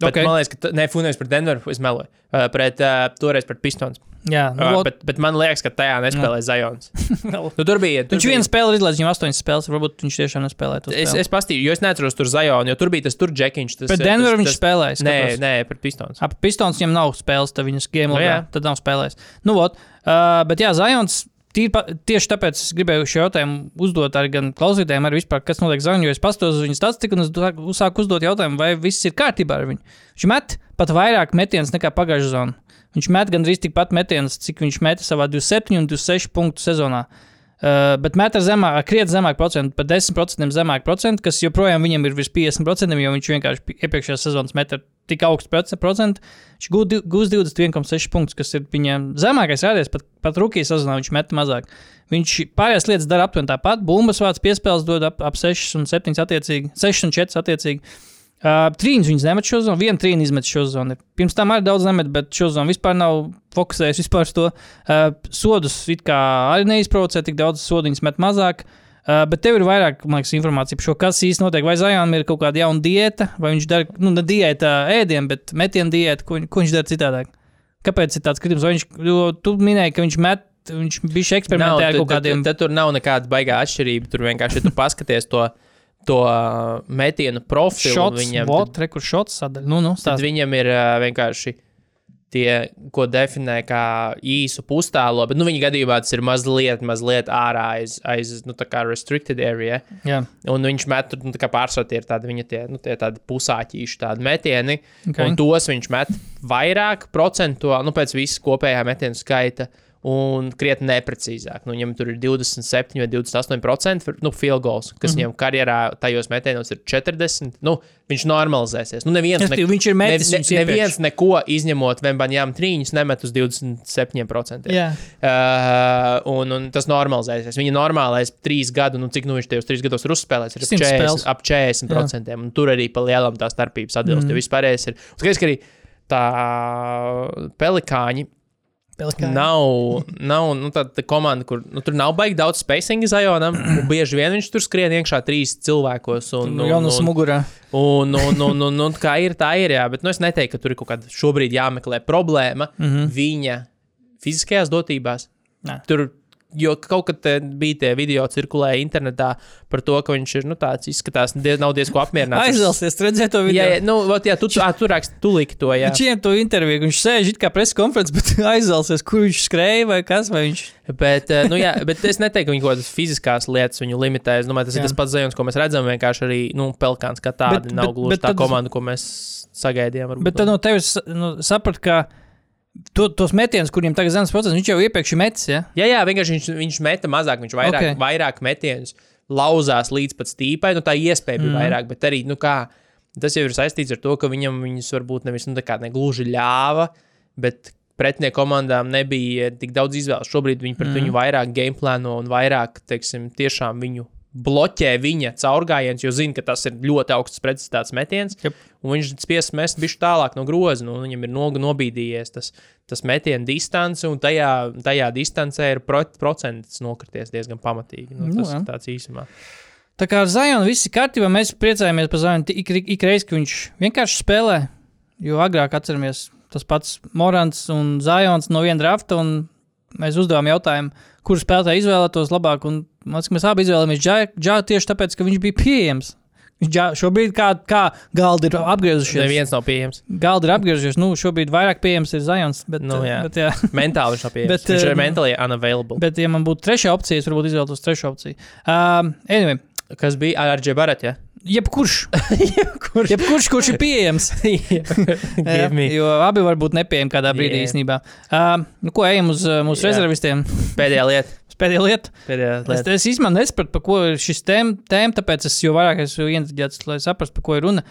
Bet, Ok. okay. Man liekas, ka, ne, Funēs pret Denveru, es meloju. Uh, pret, uh, toreiz pret Pistons. Jā, nu, Uh, bet, bet man liekas, ka tajā nespēlē Zajons. nu, tur bija. Tur viņš bija. vienu spēli ir izlaidis, viņam astoņas spēles, varbūt viņš tiešām nespēlē. to Es, es pastīju, jo es neatceros tur Zajonu, jo tur bija tas tur džekiņš. Tas, Bet Denver viņš tas, spēlēja. Nē, nē, pret Pistons. Ap Pistons viņam nav spēles, tad viņas game Nu, logā, jā. tad nav spēlējis. Nu, vot, uh, bet jā, Zajons. Tīri, pa, tieši tāpēc es gribēju šo jautājumu uzdot arī klausītājiem, arī vispār, kas notiek Zaļņu. Jo es pastos uz viņu statistiku un es uzsāku uzdot jautājumu, vai viss ir kārtībā ar viņu. Viņš met pat vairāk metienus nekā pagājušā sezonā. Viņš met gandrīz tikpat metienus, cik viņš meta savā 27 un 26 punktu sezonā. Uh, bet met ar zemāku, krietni zemāku procentu, pat 10% zemāku procentu, kas joprojām viņam ir virs 50%, jo viņš vienkārši iepriekšējās sezonas met ar tik augstu proce- procentu. Viņš gūs di- gūs 21,6 punktus, kas ir viņam zemākais rādījums, pat, pat rookie sezonā viņš met mazāk. Viņš pārējās lietas dara aptuveni tāpat. Bumbas vārds piespēles dod ap, ap 6 un 7 attiecīgi, 6 un 4 attiecīgi. Uh, trīņus viņas nemet šo zonu, vienu trīnu izmet šo zonu. Pirms tam arī daudz nemet, bet šo zonu vispār nav fokusējis vispār to. Uh, sodus arī neizprovocē tik daudz, sodiņas met mazāk. Uh, bet tev ir vairāk liekas, informācija par šo, kas īstenībā notiek. Vai Zajonam ir kaut kāda jauna diēta, vai viņš dara, nu, ne diēta ēdienu, bet metienu diētu, ko, ko viņš dara citādāk. Kāpēc ir tāds kritums? Viņš, jo tu minēji, ka viņš met, viņš bija eksperimentē ar kaut kādiem. Tad tur nav nekāda baigā atšķirība. Tur vienkārši, ja tu paskaties to, to uh, metienu profilu, Šots, viņam, vot, re, kur šots sadaļa. Nu, nu, tad viņam ir uh, vienkārši tie, ko definē kā īsu pustālo, bet nu, viņa gadījumā tas ir mazliet, mazliet ārā aiz, aiz nu, tā kā restricted area. Jā, Un viņš met tur nu, tā pārsvarā tie ir tādi, viņa tie, nu, tie tādi pusāķīši, tādi metieni. Ok. Okay. Un tos viņš met vairāk procentuāli, nu, pēc visas kopējā metienu skaita. Un krietni neprecīzāk. Nu, viņam tur ir 27 vai 28% nu, field goals, kas mm -hmm. viņam karjerā tajos metienos ir 40. Nu, viņš normalizēsies. Nu, neviens, Respektīvi, viņš ir metis ne, ne, neviens neko izņemot Vembaņām trīņus nemet uz 27%. Jā. Uh, un, un tas normalizēsies. Viņa normālais trīs gadu, nu, cik nu viņš tajos trīs gados ir uzspēlējis, ir ap 100 spēles. 40%. Ap 40% un tur arī pa lielam tā starpības atbilst. Mm. Jo vispārējais ir. Skaidrs, ka arī tā pelikāņi Pelikāni. nav, nav nu, tā, tā komanda, kur nu, tur nav baigi daudz spacinga zajonam. un Bieži vien viņš tur skrien iekšā trīs cilvēkos. Un, Nu, un, jau no un, smugurā. Un, un, un, un, un kā ir, tā ir. Jā, bet nu, es neteiktu, ka tur ir kaut kāda šobrīd jāmeklē problēma mm. -hmm. viņa fiziskajās dotībās. Nē. Tur Jo kaut kad te bija tie video cirkulēja internetā par to, ka viņš ir nu, tāds izskatās, diez, nav diezko apmierināts. Aizvelsies, redzēt to video. Jā, jā, nu, ot, jā tu, tu, ā, tu raksti, tu liki to, jā. Viņš ieņem to interviju, viņš sēž it kā preses konferences, bet aizvelsies, kur viņš skrēja vai kas. Vai viņš... Bet, eh, nu, jā, bet es neteiktu, ka viņi kaut kādas fiziskās lietas viņu limitē. Es domāju, tas Jā. ir tas pats zvaigznes, ko mēs redzam. Vienkārši arī nu, Pelkāns kā tāda Bet- nav bet- gluži bet tā tad- komanda, ko mēs sagaidījām. varbūt. Bet tad no tevis nu, saprat, ka to, tos metienus, kuriem tagad zemes process, viņš jau iepriekš ir metis. Ja? Jā, jā, vienkārši viņš, viņš meta mazāk, viņš vairāk, Ok. okay. vairāk metienus lauzās līdz pat stīpai. Nu, tā iespēja bija mm. vairāk, bet arī nu, kā, tas jau ir saistīts ar to, ka viņam viņus varbūt nevis nu, negluži ļāva, bet pretinieku komandām nebija tik daudz izvēles. Šobrīd viņi pret mm. viņu vairāk gameplāno un vairāk, teiksim, tiešām viņu bloķē viņa caurgājiens, jo zina, ka tas ir ļoti augsts precizitātes metiens. Un viņš spiež mest bišķi tālāk no groza, nu, viņam ir no, nobīdījies tas, tas metiena distance, un tajā, tajā distancē ir pro, procents nokrities diezgan pamatīgi. Nu, Nu, tas jā. ir tāds īsumā. Tā kā ar Zajonu viss ir kārtībā, mēs priecājamies par Zajonu ik, ik, ik reizi, ka viņš vienkārši spēlē. Jo agrāk atceramies tas pats Morants un Zajons no viena drafta, un mēs uzdevām jautājumu, kuru spēlētāju izvēlētos labāk. Un man liekas, ka mēs abi izvēlējāmies Džāru tieši tāpēc, ka viņš bija pieejams. Džā, šobrīd kā, kā galdi ir apgriezušies. Neviens nav pieejams. Galdi ir apgriezušies. Nu, šobrīd vairāk pieejams ir Zajons. Bet, Nu, jā. bet, jā. Mentāli viņš nav pieejams. Bet, viņš eh, ir mentāli unavailable. Bet, ja man būtu trešā opcija, es varbūt izvēlētos trešo opciju. Um, anyway, Kas bija ar Džebarat? Ja? jebkurš, Kurš? jebkurš, kurš ir pieejams. Give me. jo abi var būt nepieejami kādā brīdī Jā. īstenībā. Uh, nu, ko ejam uz uh, mūsu Jā. rezervistiem? Pēdējā lieta. Pēdējā lieta. Pēdējā Es, lieta. es īstenībā nesapratu, par ko ir šis tēma, tēma tāpēc es jau vairāk esmu ieinteresēts, lai saprastu, par ko ir runa.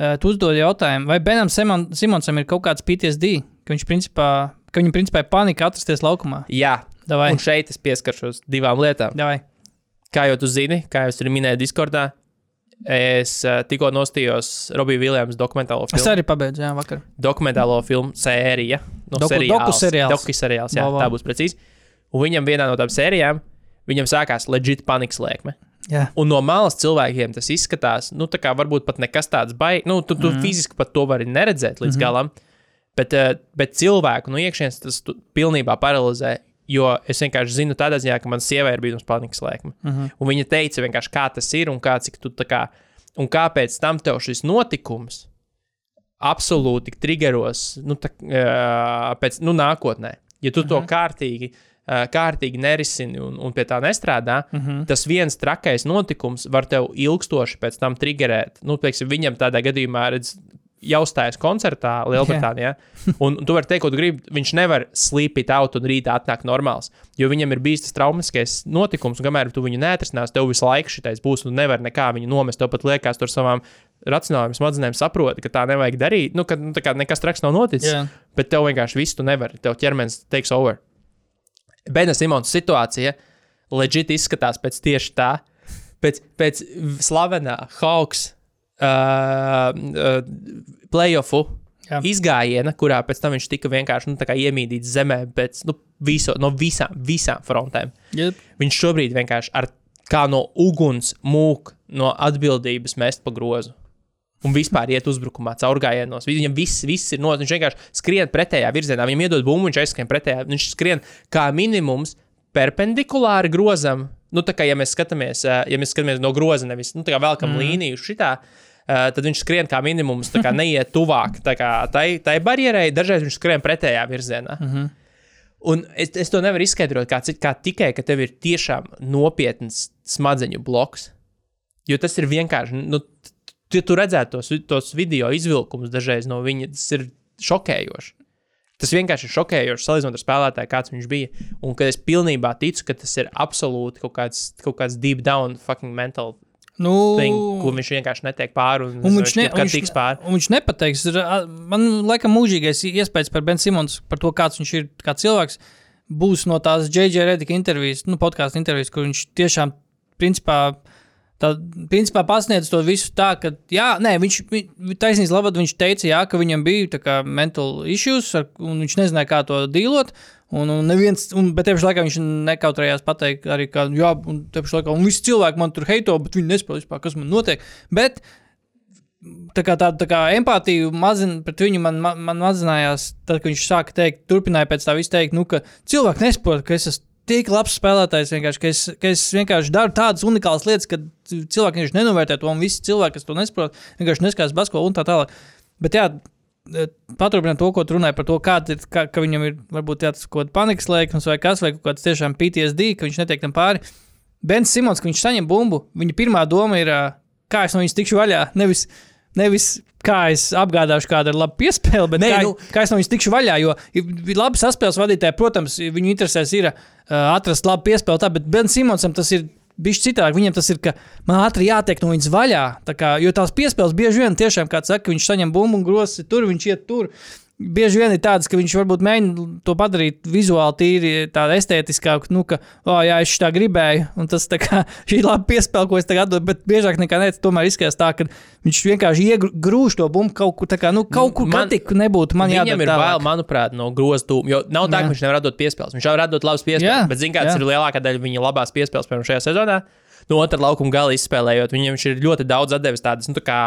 Uh, tu uzdod jautājumu, vai Benam Simon, Simonsam ir kaut kāds PTSD, ka viņš principā, ka viņam principā ir panika atrasties laukumā. Jā, Davai, un šeit es pieskaršos divām lietām. davai. Kā jau tu zini, kā jau es tur minēju Discordā, es uh, tikko nostījos Robija Viljams dokumentālo Es filmu. arī pabeidzu, jā, vakar. Dokumentālo filmu sērija. No Doku- seriāls. dokuseriāls. Dokuseriāls, jā, Vau, vau. tā būs precīzi. Un viņam vienā no tām sērijām, viņam sākās leģit panikas lēkme. Jā. Un no malas cilvēkiem tas izskatās, nu, tā kā varbūt pat nekas tāds baigs. Nu, tu, tu mm. fiziski pat to vari neredzēt līdz mm -hmm. galam, bet, eh, bet cilvēku no iekšienes tas pilnībā paralizē. Jo es vienkārši zinu, tādā ziņā, ka manā sievai ir bijusi panikas lēkme. Mm -hmm. Un viņa teica, vienkārši, kā tas ir un, kā, tu, kā, un kāpēc tam tev šis notikums absolūti triggeros nu, tā, uh, pēc nu, nākotnē. Ja tu to kārtīgi, uh, kārtīgi nerisini un, un pie tā nestrādā, mm -hmm. tas viens trakais notikums var tev ilgstoši pēc tam triggerēt. Nu, pieksim, viņam tādā gadījumā redz. Jau stājas koncertā Lielbritānijā, un, un tu vari teikt, ko tu gribi. Viņš nevar slīpīt out un rītā atnākt normāls, jo viņam ir bijis tas traumatiskais notikums, un kamēr tu viņu neatrisinās, tev visu laiku šitais būs, un nevar nekā viņu nomest. Tev pat liekas, tur savām racionālām smadzenēm saproti, ka tā nevajag darīt. Nu, ka nu, tā kā nekas traks nav noticis, Jā. bet tev vienkārši viss tu nevari. Tev ķermenis teiks over. Bena Simons situācija leģit izskatās pēc tieši tā, pēc, pēc slavenā Hawks uh, uh, playoffu Jā. izgājiena, kurā pēc tam viņš tika vienkārši nu, iemīdīts zemē pēc, nu, viso, no visām, visām frontēm. Yep. Viņš šobrīd vienkārši ar kā no uguns mūk no atbildības mest pa grozu. Un vispār iet uzbrukumā, caurgājienos. Viņam viss, viss ir noticis. Viņš vienkārši skrien pretējā virzienā. Viņam iedod bumbu, viņš aizskrien pretējā. Viņš skrien kā minimums perpendikulāri grozam. Nu, tā kā ja mēs skatāmies, ā, ja mēs skatāmies no groza, nevis nu, tā kā velkam mm. līniju šitā, ā, tad viņš skrien kā minimums, tā kā neiet tuvāk tā kā tai, tai barjerai. Dažreiz viņš skrien pretējā virzienā. Mm -hmm. Un es, es to nevaru izskaidrot, kā, kā tikai, ka tev ir tiešām nopietns smadzeņu bloks. Jo tas ir vienkārši, nu, tu, tu redzētu tos, tos video izvilkumus dažreiz no viņa, tas ir šokējoši. Tas vienkārši ir šokējoši salīdzinot ar spēlētāju, kāds viņš bija. Un es pilnībā ticu, ka tas ir absolūti kaut kāds, kaut kāds deep down fucking mental Nu, thing, ko viņš vienkārši netiek pāri un, Un viņš, ne, un, viņš, pāri. un viņš nepateiks. Man liekas, mūžīgais iespējas par Ben Simons, par to, kāds viņš ir kā cilvēks, būs no tās J.J. Redika intervijas, nu, podkāstu intervijas, kur viņš tiešām, principā, tā, principā pasniedz to visu tā, ka, jā, nē, viņš, vi- taisnība labāk, viņš teica, jā, ka viņam bija tā kā mental issues, un viņš nezināja, kā to dīlot. Un, un neviens, un, bet pašā laikā viņš nekautrējās pateikt, arī, ka, jā, un pašā laikā, un visi cilvēki man tur heito, bet viņi nesaprot vispār, kas man notiek. Bet tā kā tāda tā kā empātija mazin, pret viņu man, man mazinājās, tad, kad viņš sāka teikt, turpināja pēc tā visu teikt, nu, ka cilvēki nesaprot, ka es esmu tik labs spēlētājs, vienkārši, ka, es, ka es vienkārši daru tādas unikālas lietas, ka cilvēki vienkārši nenovērtē to, un visi cilvēki, kas to nesaprot, vienkārši neskatās basketbolu un tā tālāk. Bet jā, paturpināt to, ko tu runāji par to, kāda ir, kā, ka viņam ir varbūt tāds kaut kāds panikas lēkums vai kas, vai kaut kāds tiešām PTSD, ka viņš netiek tam pāri. Bens Simons, kad viņš saņem bumbu, viņa pirmā doma ir, ā, kā es no viņas tikšu vaļā. Nevis, nevis kā es apgādāšu kādu ar labu piespēli, bet Nē, kā, nu- kā es no viņas tikšu vaļā. Jo labi saspēles vadītāji, protams, viņu interesēs ir uh, atrast labu piespēli, tā, bet Bens Simonsam tas ir. Bišķi citādi viņam tas ir, ka man ātri jātiek no viņas vaļā. Tā Kā, jo tās piespēles bieži vien tiešām, kā saka, viņš saņem bumbu un grosi tur, viņš iet tur. Bieži vien ir tāds, ka viņš varbūt mēģina to padarīt vizuāli tīri tādu estētiskāku, nu, ka, oh, jā, es tā gribēju, un tas tā kā šī ir laba piespēle, ko es tagad atdodu, bet biežāk nekā nē, tomēr izskatās tā, ka viņš vienkārši iegrūž to bumbu kaut kur, tā kā, nu, kaut kur Man- tik nebūtu. Man jādara ir tālāk. bail, manuprāt, no grozījuma. Jo nav tā, Jā. ka viņš nevar dot piespēles. Viņš jau var dot labas piespēles. Jā, Bet, mērā, tas jā. ir lielākā daļa viņa labās piespēles, piemēram, šajā sezonā. No otra laukuma gala izspēlējot, viņam viņš ir ļoti daudz devis tādas, nu, tā kā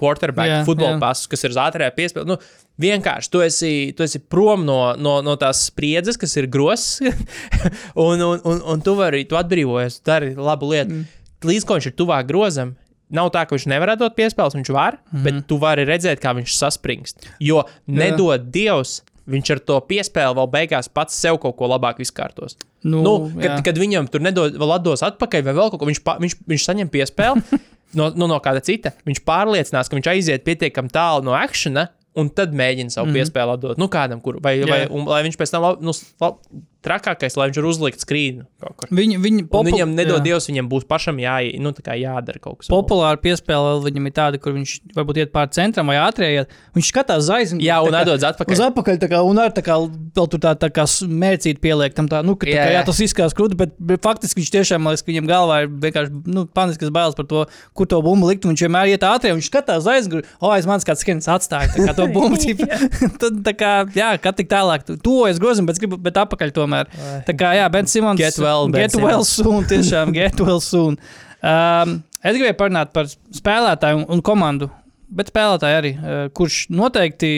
quarterback, Jā, futbola jā. pasus, kas ir uz ātrajā piespēlē. Nu, vienkārši tu esi, tu esi prom no, no, no tās spriedzes, kas ir grozs, un, un, un, un tu vari, tu atbrīvojies, tu dari labu lietu. Mm. Līdz ko viņš ir tuvāk grozam, Nav tā, ka viņš nevar dot piespēles, viņš var, mm -hmm. bet tu vari redzēt, kā viņš saspringst. Jo nedod Dievs, viņš ar to piespēli vēl beigās pats sev kaut ko labāk izkārtos. Nu, Nu, kad, jā. kad viņam tur nedod vēl atdos atpakaļ, vai vēl kaut ko, viņš, pa, viņš, viņš saņem piespēli no, no, no kāda cita. Viņš pārliecinās, ka viņš aiziet pietiekami tālu no akcena. Un tad mēģina savu mm -hmm. piespēli atdot. Nu, kādam, kur. Vai, Jā. vai un, lai viņš pēc tam, lab- nu, lab, trakākais, lai viņš ir uzlikt skrīnu kaut kur. Viņi, viņi Un popu- viņam nedod jā. Dievs, viņam būs pašam jā, nu, jādara kaut kas. Populāra piespēle viņam ir tāda, kur viņš varbūt iet pāri centram vai ātrējā. Viņš skatās aizmugurē. Jā, un atdodas atpakaļ. Uz atpakaļ, tā kā, un ar tā kā vēl tur tā, tā kā mērcīt pieliek tam tā, nu, ka, tā Jā, kā, jā, tas izskatās krūti, bet, bet faktiski viņš tiešām, man liekas, ka viņam galvā ir vienkārši, nu, paniskas bailes par to, kur to bumbu likt, un viņš vienmēr iet ātri, un viņš skatās aizmugurē, o, aiz manis kāds skrienis atstāja, tā kā to bumbu, tad, tā kā, jā, kā tik tālāk, tu- tuvojas grozim, bet, bet atpakaļ tomēr. Tā kā, jā, Ben Simons. Get well, Ben get well Simmons. soon, tiešām, get well soon. Um, es gribēju parunāt par spēlētāju un, un komandu, bet spēlētāju arī, uh, kurš noteikti,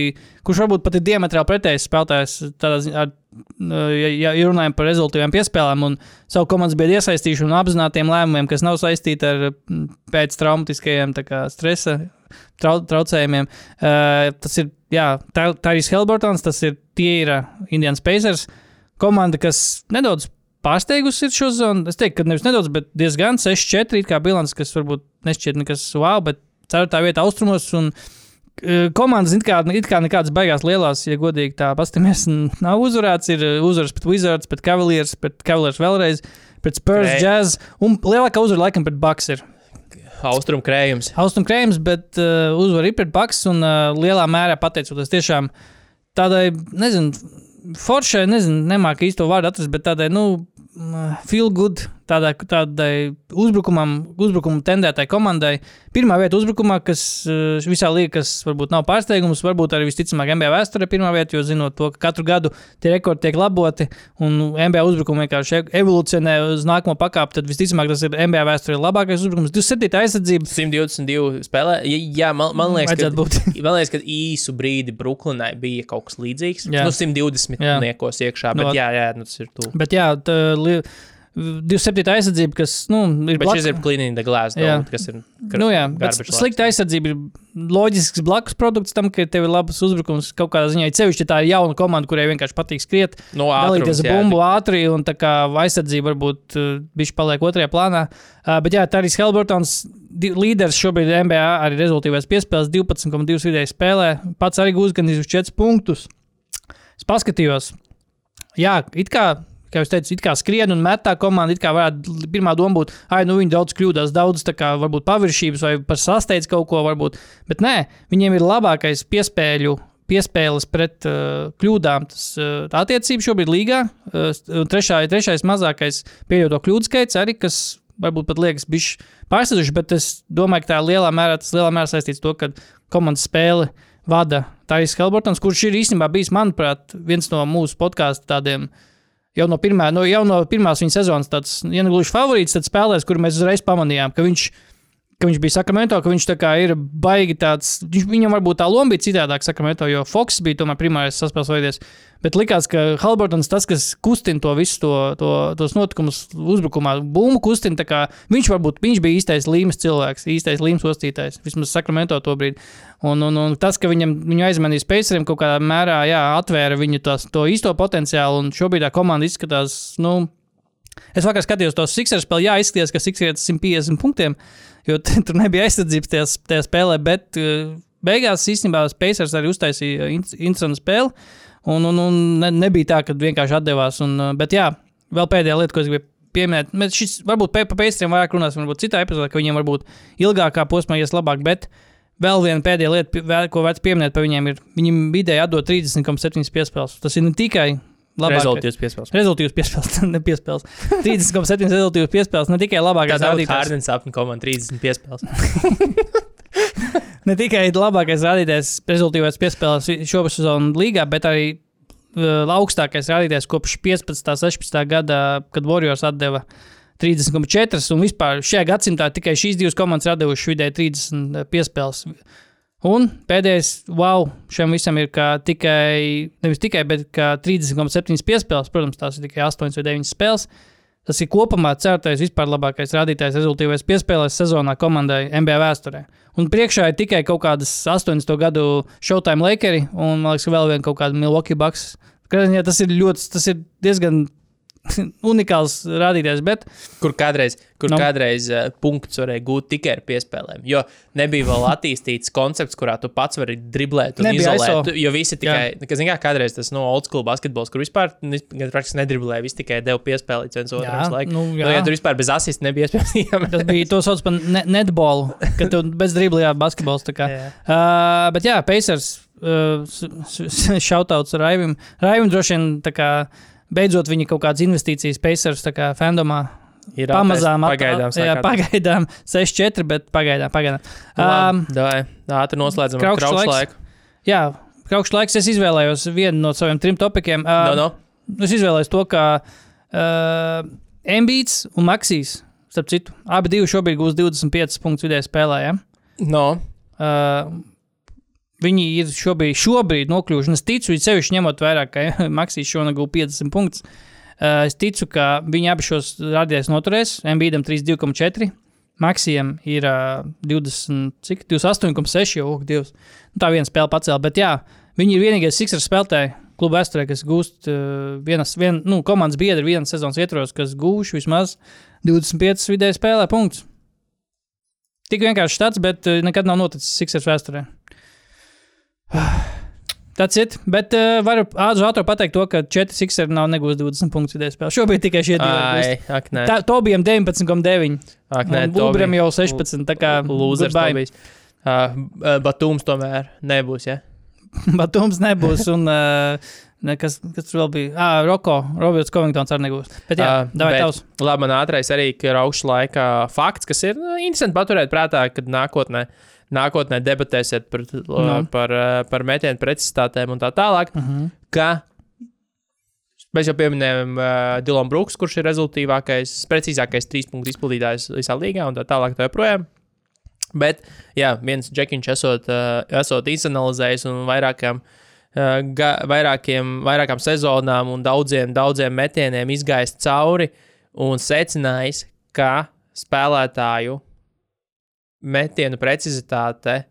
kurš varbūt pat ir diametrāli pretējs spēlētājs, tādā ziņā, ar, uh, ja, ja ja runājam par rezultātiem piespēlēm un savu komandas biedru iesaistīšanu un apzinātiem lēmumiem, kas nav saistīti ar mm, pēctraumatiskajiem stresa trau, traucējumiem. Uh, tas ir jā, Tā- Tyrese Helbertons, tas ir tie ir uh, Indians Pacers komanda, kas nedaudz pārsteigusi ir šo zonu. Es teiktu, ka nevis nedaudz, bet diezgan 6-4, it kā bilants, kas varbūt nešķiet nekas wow, bet ceturtā vietā austrumos. Un, eh, Komandas it kā, it kā nekādas baigās lielās, ja godīgi tā paskatāmies, nav uzvarēts. Ir uzvaras pret Wizards, pret Cavaliers, pret Cavaliers vēlreiz, pret Spurs, Krē- Jazz un lielākā uzvara laikam pret Bucks. Ir. Austrum krējums. Austrum krējums, bet uh, uzvar ir pret Bucks un uh, lielā mērā pateicoties tiešām tādai, nezinu, foršai, nezinu, nemāku īsto vārdu atrast, bet tādai, nu, feel good, tādai, tādai uzbrukumam, uzbrukumu tendētai komandai. Pirmā vieta uzbrukumā, kas uh, visā liekas, varbūt nav pārsteigums, varbūt arī visticamāk NBA vēsturē pirmā vieta, jo zinot to, ka katru gadu tie rekordi tiek laboti un NBA uzbrukumi vienkārši evolucionē uz nākamo pakāpi, tad visticamāk tas ir NBA vēsturē labākais uzbrukums. 27. aizsardzība. 122 spēlē. Jā, man, man liekas, Vajadzētu ka, man liekas, ka īsu brīdi Brooklynai bija kaut kas līdzīgs. Jā. Nu, 120 Jā. niekos iekšā, Nu, bet jā, jā, nu, tas ir tu. Bet jā, tā, li, 27. aizsardzība, kas nu, ir Bet blak- šis ir cleaning the glass, Jā. dog, kas ir. Nu, jā, slikta aizsardzība ir loģisks blakus produkts tam, ka tev ir labs uzbrukums kaut kādā ziņā. Ir Cevišķi tā ir jauna komanda, kurai vienkārši patīk skriet, No dalīties jā, bumbu ātri, un tā kā aizsardzība varbūt uh, bišķi paliek otrajā plānā. Uh, bet jā, Tarijs Helbertons, di- līderis šobrīd NBA, arī rezultīvais piespēles 12,2 vidēji spēlē. Pats arī gūs gan uz 4 punktus. Es paskatījos, jā, it kā. Kā jau teicu, it kā skrien un met tā komanda, it kā varētu pirmā doma būt, ah, nu viņi daudz kļūdās, daudz tā kā varbūt paviršības vai par sasteidz kaut ko varbūt. Bet nē, viņiem ir labākais piespēļu. Piespēles pret uh, kļūdām. Tas uh, attiecības šobrīd ir līgā. Uh, trešā, trešais mazākais pieļauto kļūdu skaits arī, kas varbūt pat liekas bišķi pārsteidzoši, bet es domāju, ka tā lielā mērā tas lielā mērā saistīts ar to, ka komandas spēle vada Tārijas Helbertons, kurš ir īstenībā bijis, manuprāt, viens no mūsu podkāstu tādiem jau no, pirmā, no, jau no pirmās viņa sezonas, tāds, ja ne gluži favorīts, tad spēlētājs, kuru mēs uzreiz pamanījām, ka viņš, ka viņš bija Sakramento, ka viņš ir baigi tāds. Viņš, viņam varbūt tā loma bija citādāk Sakramento, jo Foks bija tomēr primārais saspēles veids. Bet likās, ka Halbertons tas, kas kustina to visu, to, to, tos notikumus uzbrukumā, būmu kustina, kā viņš varbūt viņš bija īstais līmes cilvēks, īstais līmes ostītājs, vismaz Sakramento to brīdi. Un, un, un tas, ka viņam, viņu aizmanīja Spaceriem, kaut kādā mērā jā, atvēra viņu tos, to īsto potenciālu, un šobrīd tā komanda izskatās, nu, Es vakar skatījos to Sixers spēli. Jā, izskatījās, ka Sixers ir 150 punktiem, jo tur nebija aizsardzības tajā, tajā spēlē. Bet uh, beigās īstenībā Pacers arī uztaisīja in- interesantu spēli. Un, un, un ne, nebija tā, ka vienkārši atdevās. Un, uh, bet jā, vēl pēdējā lieta, ko es gribēju pieminēt, mēs šis varbūt par Pacersiem vairāk runāsim, varbūt citā epizodē, ka viņiem varbūt ilgākā posmā ies labāk. Bet vēl viena pēdējā lieta, ko vērts pieminēt par viņiem, ir, viņi vidēji atdod 30,7 piespēles. Tas ir ne tikai. Rezultāts piespēlēs. Rezultāts piespēles, ne piespēles. 30,7 rezultāts piespēles, ne tikai labākais rādītājs. Hārdens apgabala komanda 30 piespēles? Ne tikai labākais rādītājs rezultāts piespēles šobrīd sezonā līgā, bet arī uh, augstākais rādītājs kopš 15. un 16. gada, kad Warriors atdeva 30,4. Un vispār šajā gadsimtā tikai šīs divas komandas ir devušas vidēji 30 piespēles. Un pēdējais, wow, šiem visam ir ka tikai, nevis tikai, bet ka 30,7 piespēles, protams, tās ir tikai 8 vai 9 spēles. Tas ir kopumā certais vispār labākais rādītājs rezultātīvais piespēlēs sezonā komandai NBA vēsturē. Un priekšā ir tikai kaut kādas 80. gadu Showtime Lakeri un, man liekas, vēl viena kaut kāda Milwaukee Bucks. Tas ir ļoti, tas ir diezgan unikāls rādītājs, bet Kur kādreiz, kur Nu. no. kādreiz uh, punkts varēja gūt tikai ar piespēlēm. Jo nebija vēl attīstīts koncepts, kurā tu pats vari driblēt un Nebija izolēt. ISO. Jo visi tikai, kas zina, kādreiz tas no old school basketbols, kur vispār praktiski nedriblēja, visi tikai deva piespēlīt viens otram visu laiku. nu, jā. Nu, ja tur vispār bez asista nebija iespējams. tas bija to sauc par ne netbolu, kad tu bez driblījā basketbols. kā. Jā. Uh, bet jā, Pacers, uh, šautauts Raivim. Raivim droši vien tā kā beidzot viņa kaut kādas investīcijas Pacers tā kā fandomā. Ir Pamazām, pagaidām. at- jā, pagaidām 6-4, bet pagaidām. pagaidām. Um, Labi, Davai, ātri noslēdzam Kraukšs kraukšu laiks. laiku. jā, kraukšs laiks. Es izvēlējos vienu no saviem trim topikiem. Uh, No, no. Es izvēlējos to, ka uh, Embīts un Maksīs, starp citu, abi divi šobrīd gūs 25 punktus vidēji spēlē. Ja? no. Uh, viņi ir šobrīd, šobrīd nokļuvuši. un Es ticu, it sevišķi ņemot vērā, ka Maksīs šonakt gūs 50 punktus. Uh, es ticu, ka viņi abi šos rādītājus noturēs. Embīdam 32,4. Maksijam ir uh, 20, cik 28,6 jau ok, divs. Nu, tā viena spēle pacēla, bet jā, viņi ir vienīgais Sixers spēlētāji klubu vēsturē, kas gūst uh, vienas, vien, nu, komandas biedri vienas sezonas ietvaros, kas gūš vismaz 25 vidēji spēlē punktus. Tik vienkārši tāds, bet nekad nav noticis Sixers vēsturē. Tas ir. Bet uh, varu ātri pateikt to, ka 4 Sixers nav negūs 20 punktus vidēji spēlē. Šobrīd tikai šie divi. ak, nē. Tā, to bijām 19,9. Ak, nē, Un Bulbriem jau 16. Tā kā Lūzers bijis. Uh, Batūms tomēr nebūs, ja? Batums nebūs. Un, uh, ne, kas, kas tur vēl bija? Ah, Roko, Roberts Covingtons arī nebūs. Bet jā, uh, bet- tavs. Labi, man ātrais arī ir augšs laika fakts, kas ir nu, interesanti paturēt prātā, kad nākotnē, nākotnē debatēsiet par, Nu. par, ā, par metienu precizitātēm un tā tālāk. Uh -huh. Ka mēs jau pieminējām uh, Dilonu Brooks, kurš ir rezultātīvākais, precīzākais trīs punktu izpildītājs visā līgā un tā tālāk. Tā joprojām. Bet, jā, viens džekiņš esot, uh, esot izanalizējis un vairākām, uh, ga, vairākiem, vairākām sezonām un daudziem, daudziem metieniem izgājis cauri un secinājis, ka spēlētāju metienu precizitāte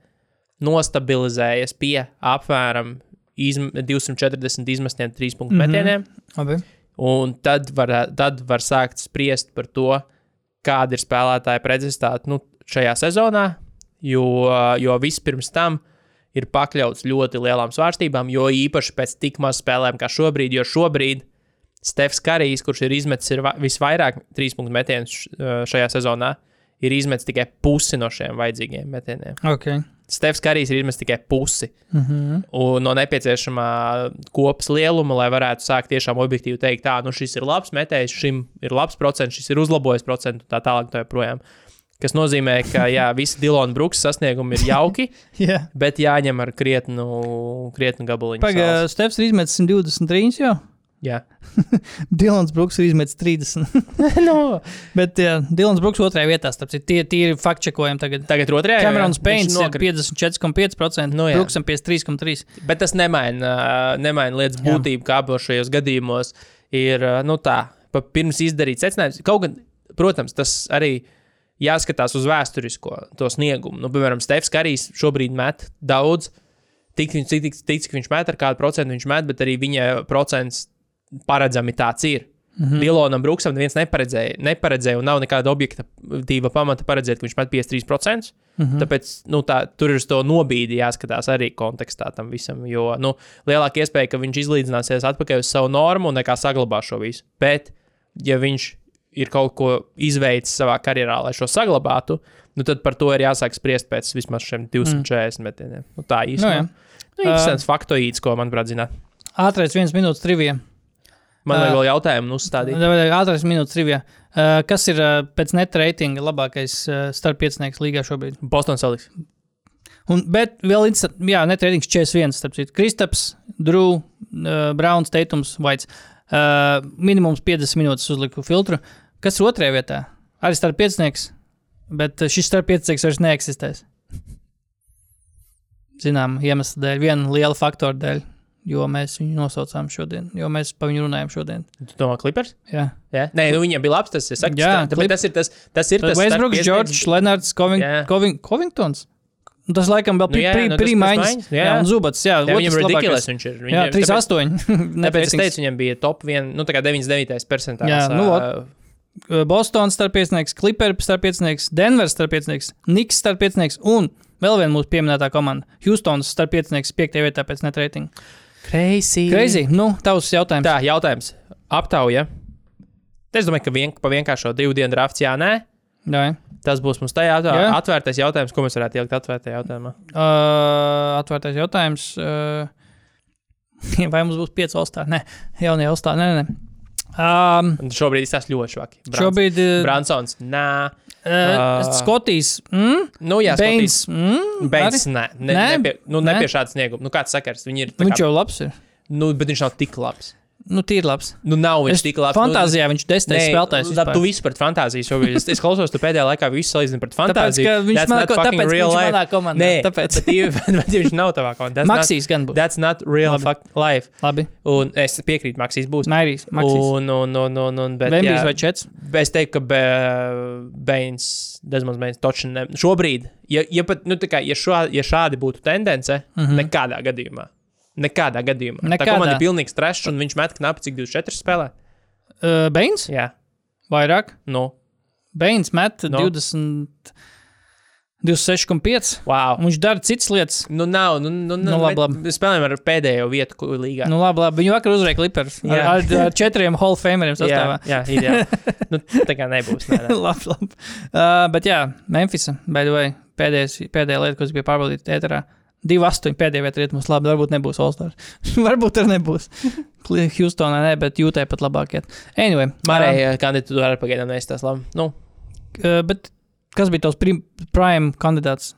nostabilizējas pie apmēram izm 240 izmestiem trīs punktu mm -hmm. metieniem. Labi. Un tad var, tad var sākt spriest par to, kāda ir spēlētāja precizitāte nu, šajā sezonā, jo, jo viss pirms tam ir pakļauts ļoti lielām svārstībām, jo īpaši pēc tik maz spēlēm kā šobrīd, jo šobrīd Stefs Karijs, kurš ir izmetis ir va- visvairāk trīs punktu metienus šajā sezonā, ir izmetis tikai pusi no šiem vajadzīgiem metieniem. Okay. Stefs Karijs ir izmetis tikai pusi -huh. un no nepieciešamā kopas lieluma, lai varētu sākt tiešām objektīvi teikt, tā, nu šis ir labs metējs, šim ir labs procents, šis ir uzlabojis procentu, tā tālāk, tā joprojām. Kas nozīmē, ka jā, visi Dilona Brooks sasniegumi ir jauki, Jā. bet jāņem ar krietnu, krietnu gabaliņu. Pagaidām, Stefs ir izmetis 123 jau. Jā, Dilans Brooks ir izmetis 30. no. Bet jā, Dilans Brooks otrajā vietā, starp citu, tie, tie ir fakčekojumi tagad. Tagad otrajā Kamerons jā, Pēns ir nokrita. 54,5%, Nu no, jā. Brooksam 53,3%. Bet tas nemaina, nemaina lietas būtību, kā abos šajos gadījumos ir nu, tā, pa pirms izdarīt secinājums. Kaut gan, protams, tas arī jāskatās uz vēsturisko to sniegumu. Nu, piemēram, Stefs Karijs šobrīd met daudz, tik, viņš- cik, cik, cik viņš met, ar kādu procentu viņš met, bet arī viņa procents paredzami tāds ir. Mm -hmm. Dilonam Brooksam neviens neparedzēja, neparedzēja, un nav nekāda objektīva pamata paredzēt, ka viņš met 53%. Mm -hmm. Tāpēc nu, tā, tur ir uz to nobīdi jāskatās arī kontekstā tam visam. Jo nu, lielāka iespēja, ka viņš izlīdzināsies atpakaļ uz savu normu un nekā saglabās šo visu. Bet, ja viņš ir kaut ko izveicis savā karjerā, lai šo saglabātu, nu, tad par to ir jāsāk spriest pēc vismaz šiem 240 mm. metieniem. Nu, tā Nu, īstenībā. jā. Nu, interesants faktoīds, ko, manuprāt, zināt. Ātrais viens minūtes trivija. Man Ā. vajag vēl jautājumu uzstādīt. Ātrais minūtes trivija. Uh, kas ir uh, pēc neta reitinga labākais uh, starp piecinieks līgā šobrīd? Boston Celtics. Un, bet vēl interesanti, jā, neta reitings 41, starp citu. Kristaps, Drew, uh, Browns, Teitums, Vaits. Uh, minimums 50 minūtes uzliku filtru. Kas ir otrajā vietā? Arī starp piecinieks, bet šis starp piecinieks vairs neeksistēs. Zinām, iemeslu dēļ, viena liela faktora dēļ, jo mēs viņu nosaucām šodien, jo mēs par viņu runājam šodien. Tu domā, Clippers? Jā. Jā, Nē, nu viņiem bija labs. Tas, es saku, Jā, tas, tas ir tas, tas ir tas starp Džordžs, Lenards, Coving, Jā. Coving, Covingtons. Un Tas laikam vēl Nu jā, nu pēc maiņas, jā. Jā, un Zubats. Jā, Jā, viņam ridiculous. Viņš ir. Jā, Viņam- 3-8. Tāpēc, es teicu, viņam bija top 1, nu tā kā 99. percentāls. Jā, nu vot. Bostonas starpnieks, Clippers starpnieks, Denveras starpnieks, Niks starpnieks un vēl viena mūsu pieminētā komanda - Houstonas starpnieks 5. vietā pēc netreitinga. Crazy. Crazy. Nu, tavs jautājums. Tā, jautājums. Aptauja. Es domāju, ka vien, pa vienkāršo divu dienu drafts, jā, nē. Jā. Tas būs mums tajā Jā. jautājumā. Atvērtais jautājums, ko mēs varētu ielikt atvērtajā jautājumā. Uh, atvērtais jautājums. Uh, vai mums būs 5 valstā? Nē, jaunie valstā. Nē, nē. Um, šobrīd tas ļoti švaki. Brans, šobrīd uh, Bransons, nē. Uh, Skotijas. Mm? Nu, jā. Skotijas. Mm? Beins, Arī? nē, ne, Nē? ne, pie, nu, ne Nē? pie šādas snieguma. Nu, kāds sakars? Viņi ir. Viņš Kā, jau labs ir. nu, bet viņš nav tik labs. Nu, tīri labs. Nu, nav viņš Es tik labs. Fantāzijā viņš Nu, desmitais spēlētājs. labi, vispār. tu visu par fantāziju šobrīd. Es, es klausos, tu pēdējā laikā visu salīdzini par Tāpēc, fantāziju. ka viņš That's not ko- tāpēc, real viņš life. manā komandā. Nē, Tāpēc. Bet, bet, bet viņš nav tavā komandā. Maksīs gan būs. That's not real Labi. life. Labi. Un es piekrītu, Maksīs būs. Mairīs. Maksīs. Un, un, un, un, un, bet, Vembijs jā, vai Čets? Es teiktu, ka Be, Beins, Desmonds Beins, točni ne. Šobrīd, ja, ja, pat, nu, tā kā, ja, šā, ja šādi būtu tendence, mm -hmm. nekādā gadījumā. Nekādā gadījumā. Tā. Nekādā. komanda ir pilnīgs trešs, un viņš met knapi cik 24 spēlē. Uh, Beins? Jā, Vairāk. nu, Beins met No. 20. 26,5. wow. Viņš dara citas lietas. Nu, nav, nu, nu, nu, Nu, labi, labi. Spēlējam ar pēdējo vietu ku- līgā. Nu, labi, labi. Viņu vakar uzvarēja Clippers. Ar, Jā. ar, ar četriem Hall of Fameriem jā, sastāvā. jā, ideāli. nu, tā kā nebūs. Nē, nē. labi, labi. Uh, bet jā, Memphis, by the way, pēdējais, pēdējā lieta, kas bija pārbaudīta ēterā. 2-8 pēdējā vietā ir mums labi. Varbūt nebūs All-Star. varbūt arī nebūs. Houstonā ne, bet jūtē pat labāk. Iet. Anyway, Marēja kandidatūra pagaidām neizstās labi. Nu, uh, bet kas bija tavs prim, prime kandidāts?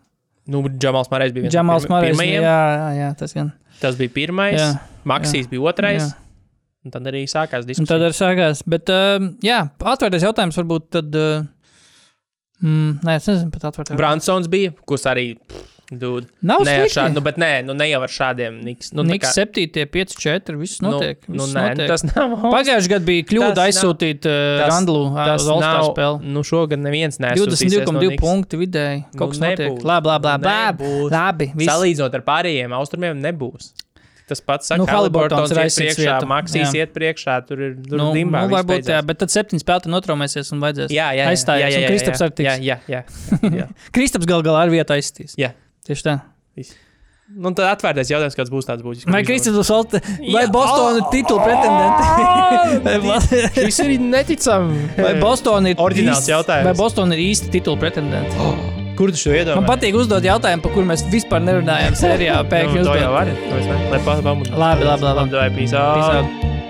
nu Džamals Marējs bija viens Džamals pirmajiem. Jā, jā, jā, tas gan. Tas bija pirmais. Jā, Maksīs bija otrais. jā. Un tad arī sākās Un diskusija. tad arī sākās. Bet, uh, jā, atvērtais jautājums varbūt tad. Uh, mm, nē, es nezinu, pat atvērtais. Bransons bija, kurš arī. Dude. Nav Nē, ar slikti. šādu, nu, bet nē, nu, ne jau ar šādiem. Niks, nu, Niks kā- 7, 5, 4. Viss notiek. Nu, nu, viss nē, nu, notiek. tas nav. Pagājušajā gadā bija kļūda aizsūtīt uh, tas- Randlu uz All-Star nav. spēli. Nu, šogad neviens nesūtīsies 22,2 no punkti vidēji. Nu, Kaut kas notiek. Labi, labi, labi. labi. Salīdzinot ar pārējiem austrumiem, nebūs. Tas pats saka, Nu, nu, Haliburtons ir priekšā. Maksīs Jā. iet priekšā, tur ir Nu, dimbā. nu, varbūt, jā, bet tad septiņi spēlētāji notraumēsies un vajadzēs. Jā, jā, jā, aizstājies, jā, jā, jā, Kristaps jā. Jā, jā, jā. jā. Kristaps gal galā ar vietu aizstīs. Jā. Tieši tā. Nu, tad atvērtais jautājums, kāds būs tāds būs. Vai Kristaps būs Olt- vai. Bostona ir titula pretendenti? Šis ir neticami. Vai Bostona ir Oriģināls jautājums. Vai Bostona ir īsti titula pretendenti? Kur tu šo Man iedomājies? patīk uzdot jautājumu, par kuru mēs vispār nerunājām sērijā. Pēkšņi Nu, uzdot. Lai pamudinātu. Labi, labi, labi. Labi, peace out. Peace out.